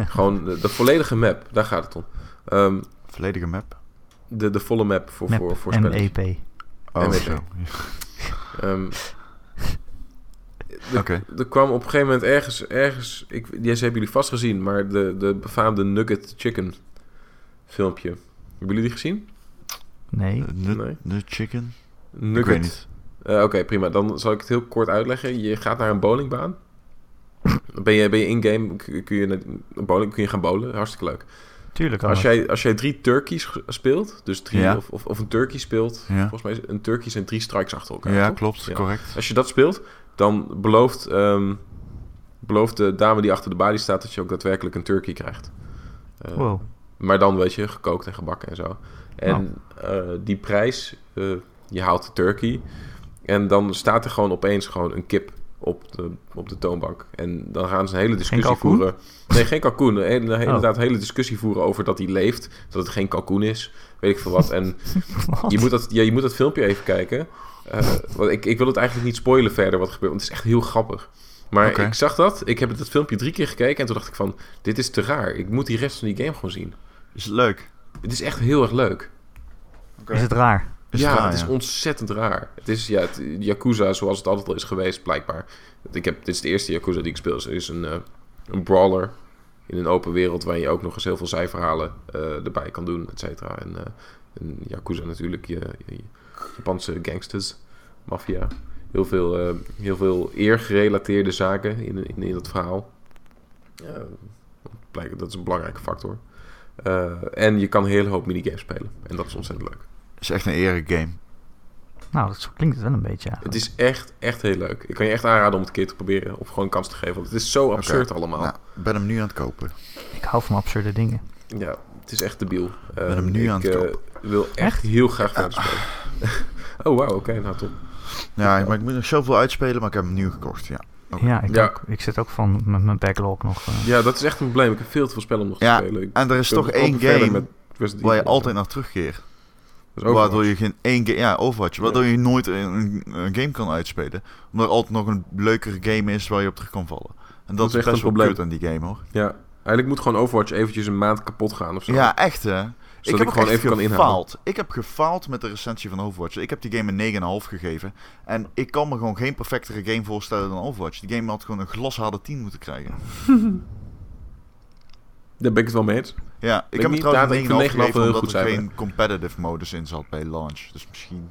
S3: gewoon de, de volledige map, daar gaat het om. Ehm,
S2: Volledige map.
S3: de, de volle map voor,
S1: Map,
S3: voor, voor spelletjes.
S1: MEP.
S2: Oh,
S3: MEP.
S2: zo.
S3: Ehm, er-
S2: Oké.
S3: Er kwam op een gegeven moment ergens, ergens ik, deze hebben jullie vast gezien, maar de, de befaamde Nugget Chicken filmpje. Hebben jullie die gezien?
S1: Nee.
S2: Nut,
S3: Nee.
S2: nut chicken?
S3: Nugget. Eh, Oké, prima. Dan zal ik het heel kort uitleggen. Je gaat naar een bowlingbaan. Ben je, ben je in-game, kun je, bowling, kun je gaan bowlen. Hartstikke leuk.
S1: Tuurlijk.
S3: Als
S1: Als
S3: jij, als jij drie turkeys speelt, dus drie,
S2: Ja.
S3: of, of, of een turkey speelt,
S2: Ja.
S3: volgens mij is een turkey zijn drie strikes achter elkaar.
S2: Ja,
S3: toch?
S2: klopt.
S3: Ja.
S2: Correct.
S3: Als je dat speelt, dan belooft, ehm, belooft de dame die achter de balie staat dat je ook daadwerkelijk een turkey krijgt. Eh,
S1: Wow.
S3: Maar dan, weet je, gekookt en gebakken en zo. En eh, die prijs, je haalt de turkey. En dan staat er gewoon opeens gewoon een kip op de, op de toonbank. En dan gaan ze een hele discussie voeren. Nee, geen kalkoen. Een hele-
S1: Oh.
S3: Inderdaad, een hele discussie voeren over dat hij leeft. Dat het geen kalkoen is. Weet ik veel wat. En
S1: Wat?
S3: je moet dat, ja, je moet dat filmpje even kijken. Eh, want ik, ik wil het eigenlijk niet spoilen verder wat er gebeurt. Want het is echt heel grappig. Maar ik zag dat. Ik heb het filmpje drie keer gekeken. En toen dacht ik van, dit is te raar. Ik moet die rest van die game gewoon zien.
S2: Is het leuk?
S3: Het is echt heel erg leuk.
S1: Is het raar?
S2: Is
S3: ja,
S2: het raar,
S3: het is
S2: ja.
S3: ontzettend raar. Het is ja, het, Yakuza zoals het altijd al is geweest, blijkbaar. Ik heb, dit is de eerste Yakuza die ik speel. Het is een, eh, een brawler in een open wereld... waar je ook nog eens heel veel zijverhalen eh, erbij kan doen, et cetera. En, eh, en Yakuza natuurlijk, je, je Japanse gangsters, maffia. Heel veel, heel veel eergerelateerde zaken in, in, in dat verhaal. Dat is een belangrijke factor. En je kan een hele hoop minigames spelen. En dat is ontzettend leuk.
S2: Het is echt een ere game.
S1: Nou, dat klinkt het wel een beetje
S3: Het is echt, echt heel leuk. Ik kan je echt aanraden om het een keer te proberen. Of gewoon een kans te geven. Want het is zo absurd allemaal.
S2: Nou, ik ben hem nu aan het kopen.
S1: Ik hou van absurde dingen.
S3: Ja, het is echt debiel.
S2: ben hem nu
S3: ik,
S2: aan het
S3: eh,
S2: kopen.
S3: wil echt heel graag verder spelen. oh, wauw. Oké, nou top.
S2: Ja,
S3: Ja.
S2: maar ik moet nog zoveel uitspelen, maar ik heb hem nieuw gekocht. Ja, Oké.
S1: Ja, ik
S3: Ja.
S1: ook. Ik zit ook van met mijn backlog nog. eh.
S3: Ja, dat is echt een probleem. Ik heb veel te veel spellen om nog te
S2: Ja,
S3: spelen. Ik
S2: en er is toch één game
S3: met
S2: waar je altijd naar terugkeert. Waardoor je geen één game... Ja, Overwatch. Waardoor je nooit een, een game kan uitspelen. Omdat er altijd nog een leukere game is waar je op terug kan vallen. En dat,
S3: is
S2: is
S3: echt
S2: best
S3: een
S2: wel
S3: probleem.
S2: aan die game, hoor.
S3: Ja, eigenlijk moet gewoon Overwatch eventjes een maand kapot gaan of zo.
S2: Ja, echt, hè.
S3: Zodat
S2: heb
S3: ik, gewoon even kan inhalen.
S2: gefaald. Ik heb gefaald met de recensie van Overwatch. Ik heb die game een 9,5 gegeven. En ik kan me gewoon geen perfectere game voorstellen dan Overwatch. Die game had gewoon een glasharde 10 moeten krijgen.
S3: Daar ben ik het wel mee eens.
S2: Ja, ik
S3: ik
S2: heb
S3: niet.
S2: trouwens
S3: Ja,
S2: een
S3: ik
S2: 9,5
S3: vind 9,5
S2: gegeven
S3: heel
S2: omdat er geen competitive modus in zat bij launch. Dus misschien...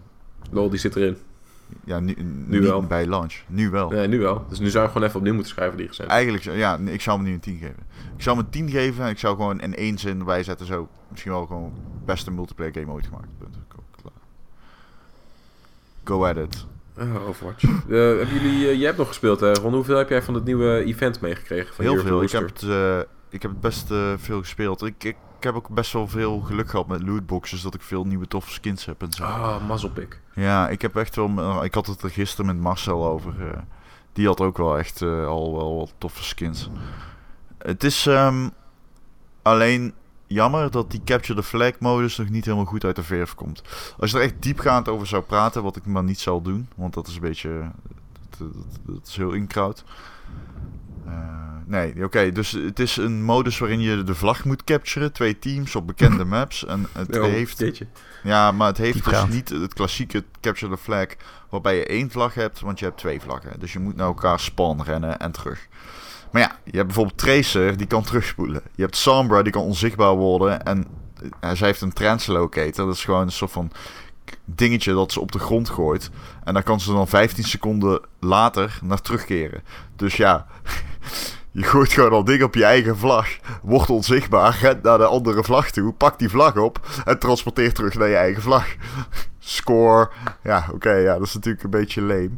S3: Lol, die zit erin.
S2: Ja, nu,
S3: Nu
S2: niet
S3: wel.
S2: bij launch. Nu wel.
S3: Nee, nu wel. Dus nu zou je gewoon even opnieuw moeten schrijven die recensie.
S2: Eigenlijk, ja, ik zou hem nu een 10 geven. Ik zou hem een 10 geven en ik zou gewoon in één zin erbij zetten. Zo, misschien wel gewoon beste multiplayer game ooit gemaakt. Punt. Go, klaar. Go at it.
S3: Ah, Overwatch. Eh, hebben jullie, eh, jij hebt nog gespeeld, hè? Ron, hoeveel heb jij van het nieuwe event meegekregen? Van
S2: Heel veel. Ik heb, het, eh, ik heb het best eh, veel gespeeld. Ik, ik, ik heb ook best wel veel geluk gehad met lootboxes. Dat ik veel nieuwe toffe skins heb en zo.
S3: Ah, mazzelpik.
S2: Ja, ik heb echt wel... eh, Ik had het er gisteren met Marcel over. eh, die had ook wel echt al wel wat toffe skins. Het is ehm, alleen jammer dat die Capture the Flag modus nog niet helemaal goed uit de verf komt. Als je er echt diepgaand over zou praten, wat ik maar niet zal doen, want dat is een beetje... Dat, dat, dat is heel inkraut. Eh, nee, oké. dus het is een modus waarin je de vlag moet capturen. Twee teams op bekende maps. En het
S3: Oh,
S2: heeft ja, maar het heeft dus niet het klassieke capture the flag waarbij je één vlag hebt, want je hebt twee vlaggen. Dus je moet naar elkaar spawn rennen en terug. Maar ja, je hebt bijvoorbeeld Tracer, die kan terugspoelen. Je hebt Sombra, die kan onzichtbaar worden. En eh, zij heeft een translocator. Dat is gewoon een soort van dingetje dat ze op de grond gooit. En dan kan ze dan 15 seconden later naar terugkeren. Dus ja, je gooit gewoon al ding op je eigen vlag. Wordt onzichtbaar, rent naar de andere vlag toe. Pakt die vlag op en transporteert terug naar je eigen vlag. Score. Ja, oké, ja, dat is natuurlijk een beetje lame.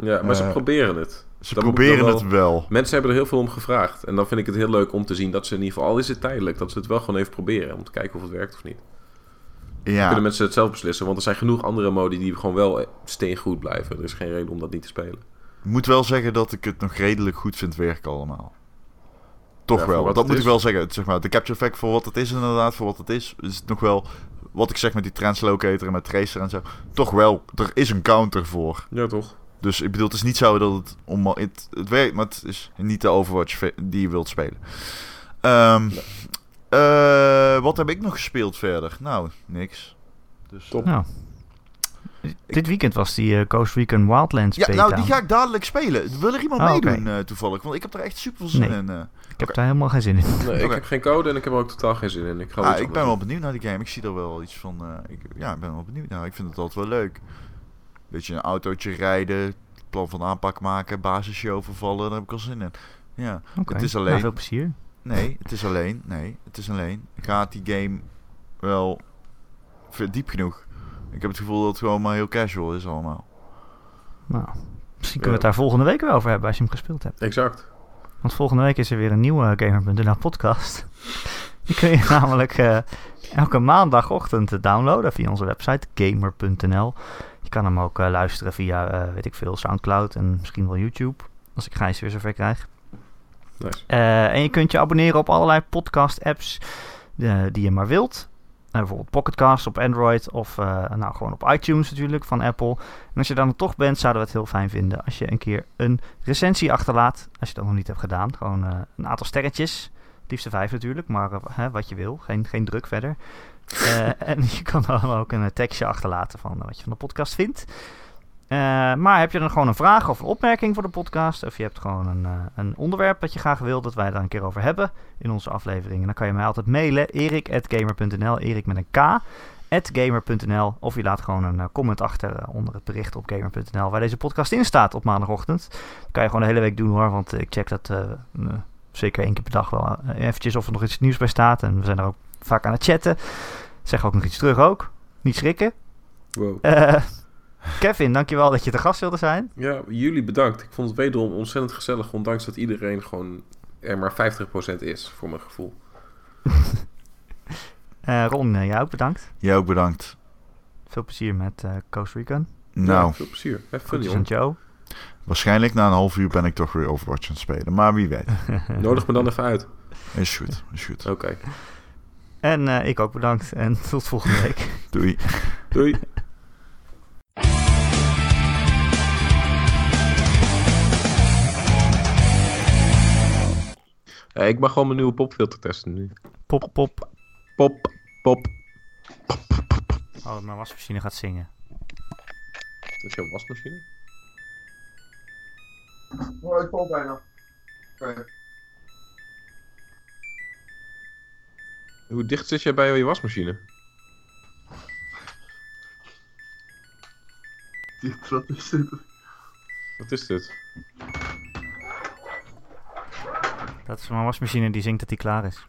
S3: Ja, maar ze
S2: Eh,
S3: proberen het.
S2: Ze proberen
S3: wel-
S2: het wel.
S3: Mensen hebben er heel veel om gevraagd. En dan vind ik het heel leuk om te zien dat ze in ieder geval, al is het tijdelijk, dat ze het wel gewoon even proberen. Om te kijken of het werkt of niet.
S2: Ja,
S3: Kunnen mensen het zelf beslissen. Want er zijn genoeg andere modi die gewoon wel steengoed blijven. Er is geen reden om dat niet te spelen.
S2: ik moet wel zeggen dat ik het nog redelijk goed vind werken allemaal. Toch
S3: Ja,
S2: wel,
S3: wat
S2: dat moet ik wel zeggen. Het, Zeg maar, de capture effect voor wat het is inderdaad, voor wat het is, is het nog wel... Wat ik zeg met die translocator en met tracer en zo. Toch wel, er is een counter voor.
S3: Ja, toch?
S2: Dus ik bedoel, het is niet zo dat het... Om, het, het werkt, maar het is niet de Overwatch ve- die je wilt spelen. Ehm, eh, wat heb ik nog gespeeld verder? Nou, niks. Dus,
S3: Top.
S2: eh,
S1: Nou. Dit weekend was die eh, Coast Recon Wildlands
S2: ja, nou, die ga ik dadelijk spelen. Wil er iemand
S1: Oh, oké.
S2: meedoen eh, toevallig? Want ik heb er echt super veel zin
S1: Nee.
S2: in. eh.
S1: Ik heb daar helemaal geen zin in.
S3: Nee, ik heb geen code en ik heb er ook totaal geen zin in. Ik, ga wel
S2: Ah, ik ben wel benieuwd naar die game. Ik zie er wel iets van. eh, ik, ja, ik ben wel benieuwd naar. Ik vind het altijd wel leuk. Beetje een autootje rijden, plan van aanpak maken, basisshow vervallen. Daar heb ik al zin in. Ja, het is
S1: Nou,
S2: alleen.
S1: veel plezier.
S2: Nee, het is alleen. Nee, het is alleen. Gaat die game wel ver- diep genoeg? Ik heb het gevoel dat het gewoon maar heel casual is allemaal.
S1: Nou, misschien kunnen we het daar volgende week wel over hebben als je hem gespeeld hebt.
S3: Exact.
S1: Want volgende week is er weer een nieuwe Gamer.nl podcast. Die kun je namelijk eh, elke maandagochtend downloaden via onze website gamer.nl. Je kan hem ook eh, luisteren via, eh, weet ik veel, Soundcloud en misschien wel YouTube. Als ik Gijs weer zover krijg.
S3: Nice.
S1: Eh, en je kunt je abonneren op allerlei podcast-apps eh, die je maar wilt. Eh, bijvoorbeeld Pocketcast op Android of nou, gewoon op iTunes natuurlijk van Apple. En als je dan toch bent, zouden we het heel fijn vinden als je een keer een recensie achterlaat. Als je dat nog niet hebt gedaan. Gewoon een aantal sterretjes. Het liefste vijf natuurlijk, maar hè, wat je wil. Geen, geen druk verder. En je kan dan ook een tekstje achterlaten van wat je van de podcast vindt. Eh, maar heb je dan gewoon een vraag of een opmerking voor de podcast? Of je hebt gewoon een, eh, een onderwerp dat je graag wil dat wij daar een keer over hebben in onze afleveringen. Dan kan je mij altijd mailen. erik.gamer.nl Erik met een K. gamer.nl Of je laat gewoon een eh, comment achter onder het bericht op gamer.nl waar deze podcast in staat op maandagochtend. Dat kan je gewoon de hele week doen hoor, want ik check dat zeker één keer per dag wel eventjes of er nog iets nieuws bij staat. En we zijn er ook vaak aan het chatten. Zeg ook nog iets terug ook. Niet schrikken.
S3: Wow.
S1: Kevin, dankjewel dat je te gast wilde zijn.
S3: Ja, jullie bedankt. Ik vond het wederom ontzettend gezellig, ondanks dat iedereen gewoon er maar 50% is, voor mijn gevoel.
S1: Eh, Ron, eh, jij ook bedankt.
S2: Jij ook bedankt.
S1: Veel plezier met eh Coast Recon.
S2: Nou,
S3: Ja, veel plezier. Jongen.
S1: Joe.
S2: waarschijnlijk na een half uur ben ik toch weer Overwatch aan het spelen. Maar wie weet.
S3: Nodig me dan even uit.
S2: Is goed, is goed.
S3: Oké.
S1: En eh, ik ook bedankt. En tot volgende week.
S2: Doei.
S3: Doei. Ja, ik mag gewoon mijn nieuwe popfilter testen nu.
S1: Pop, pop.
S3: Pop, pop,
S1: Oh, mijn wasmachine gaat zingen.
S3: Dat is jouw wasmachine?
S2: Oh, ik val bijna. Oké.
S3: Hoe dicht zit jij bij je wasmachine?
S2: Wat is dit?
S3: Wat is dit?
S1: Dat is mijn wasmachine die zingt dat hij klaar is.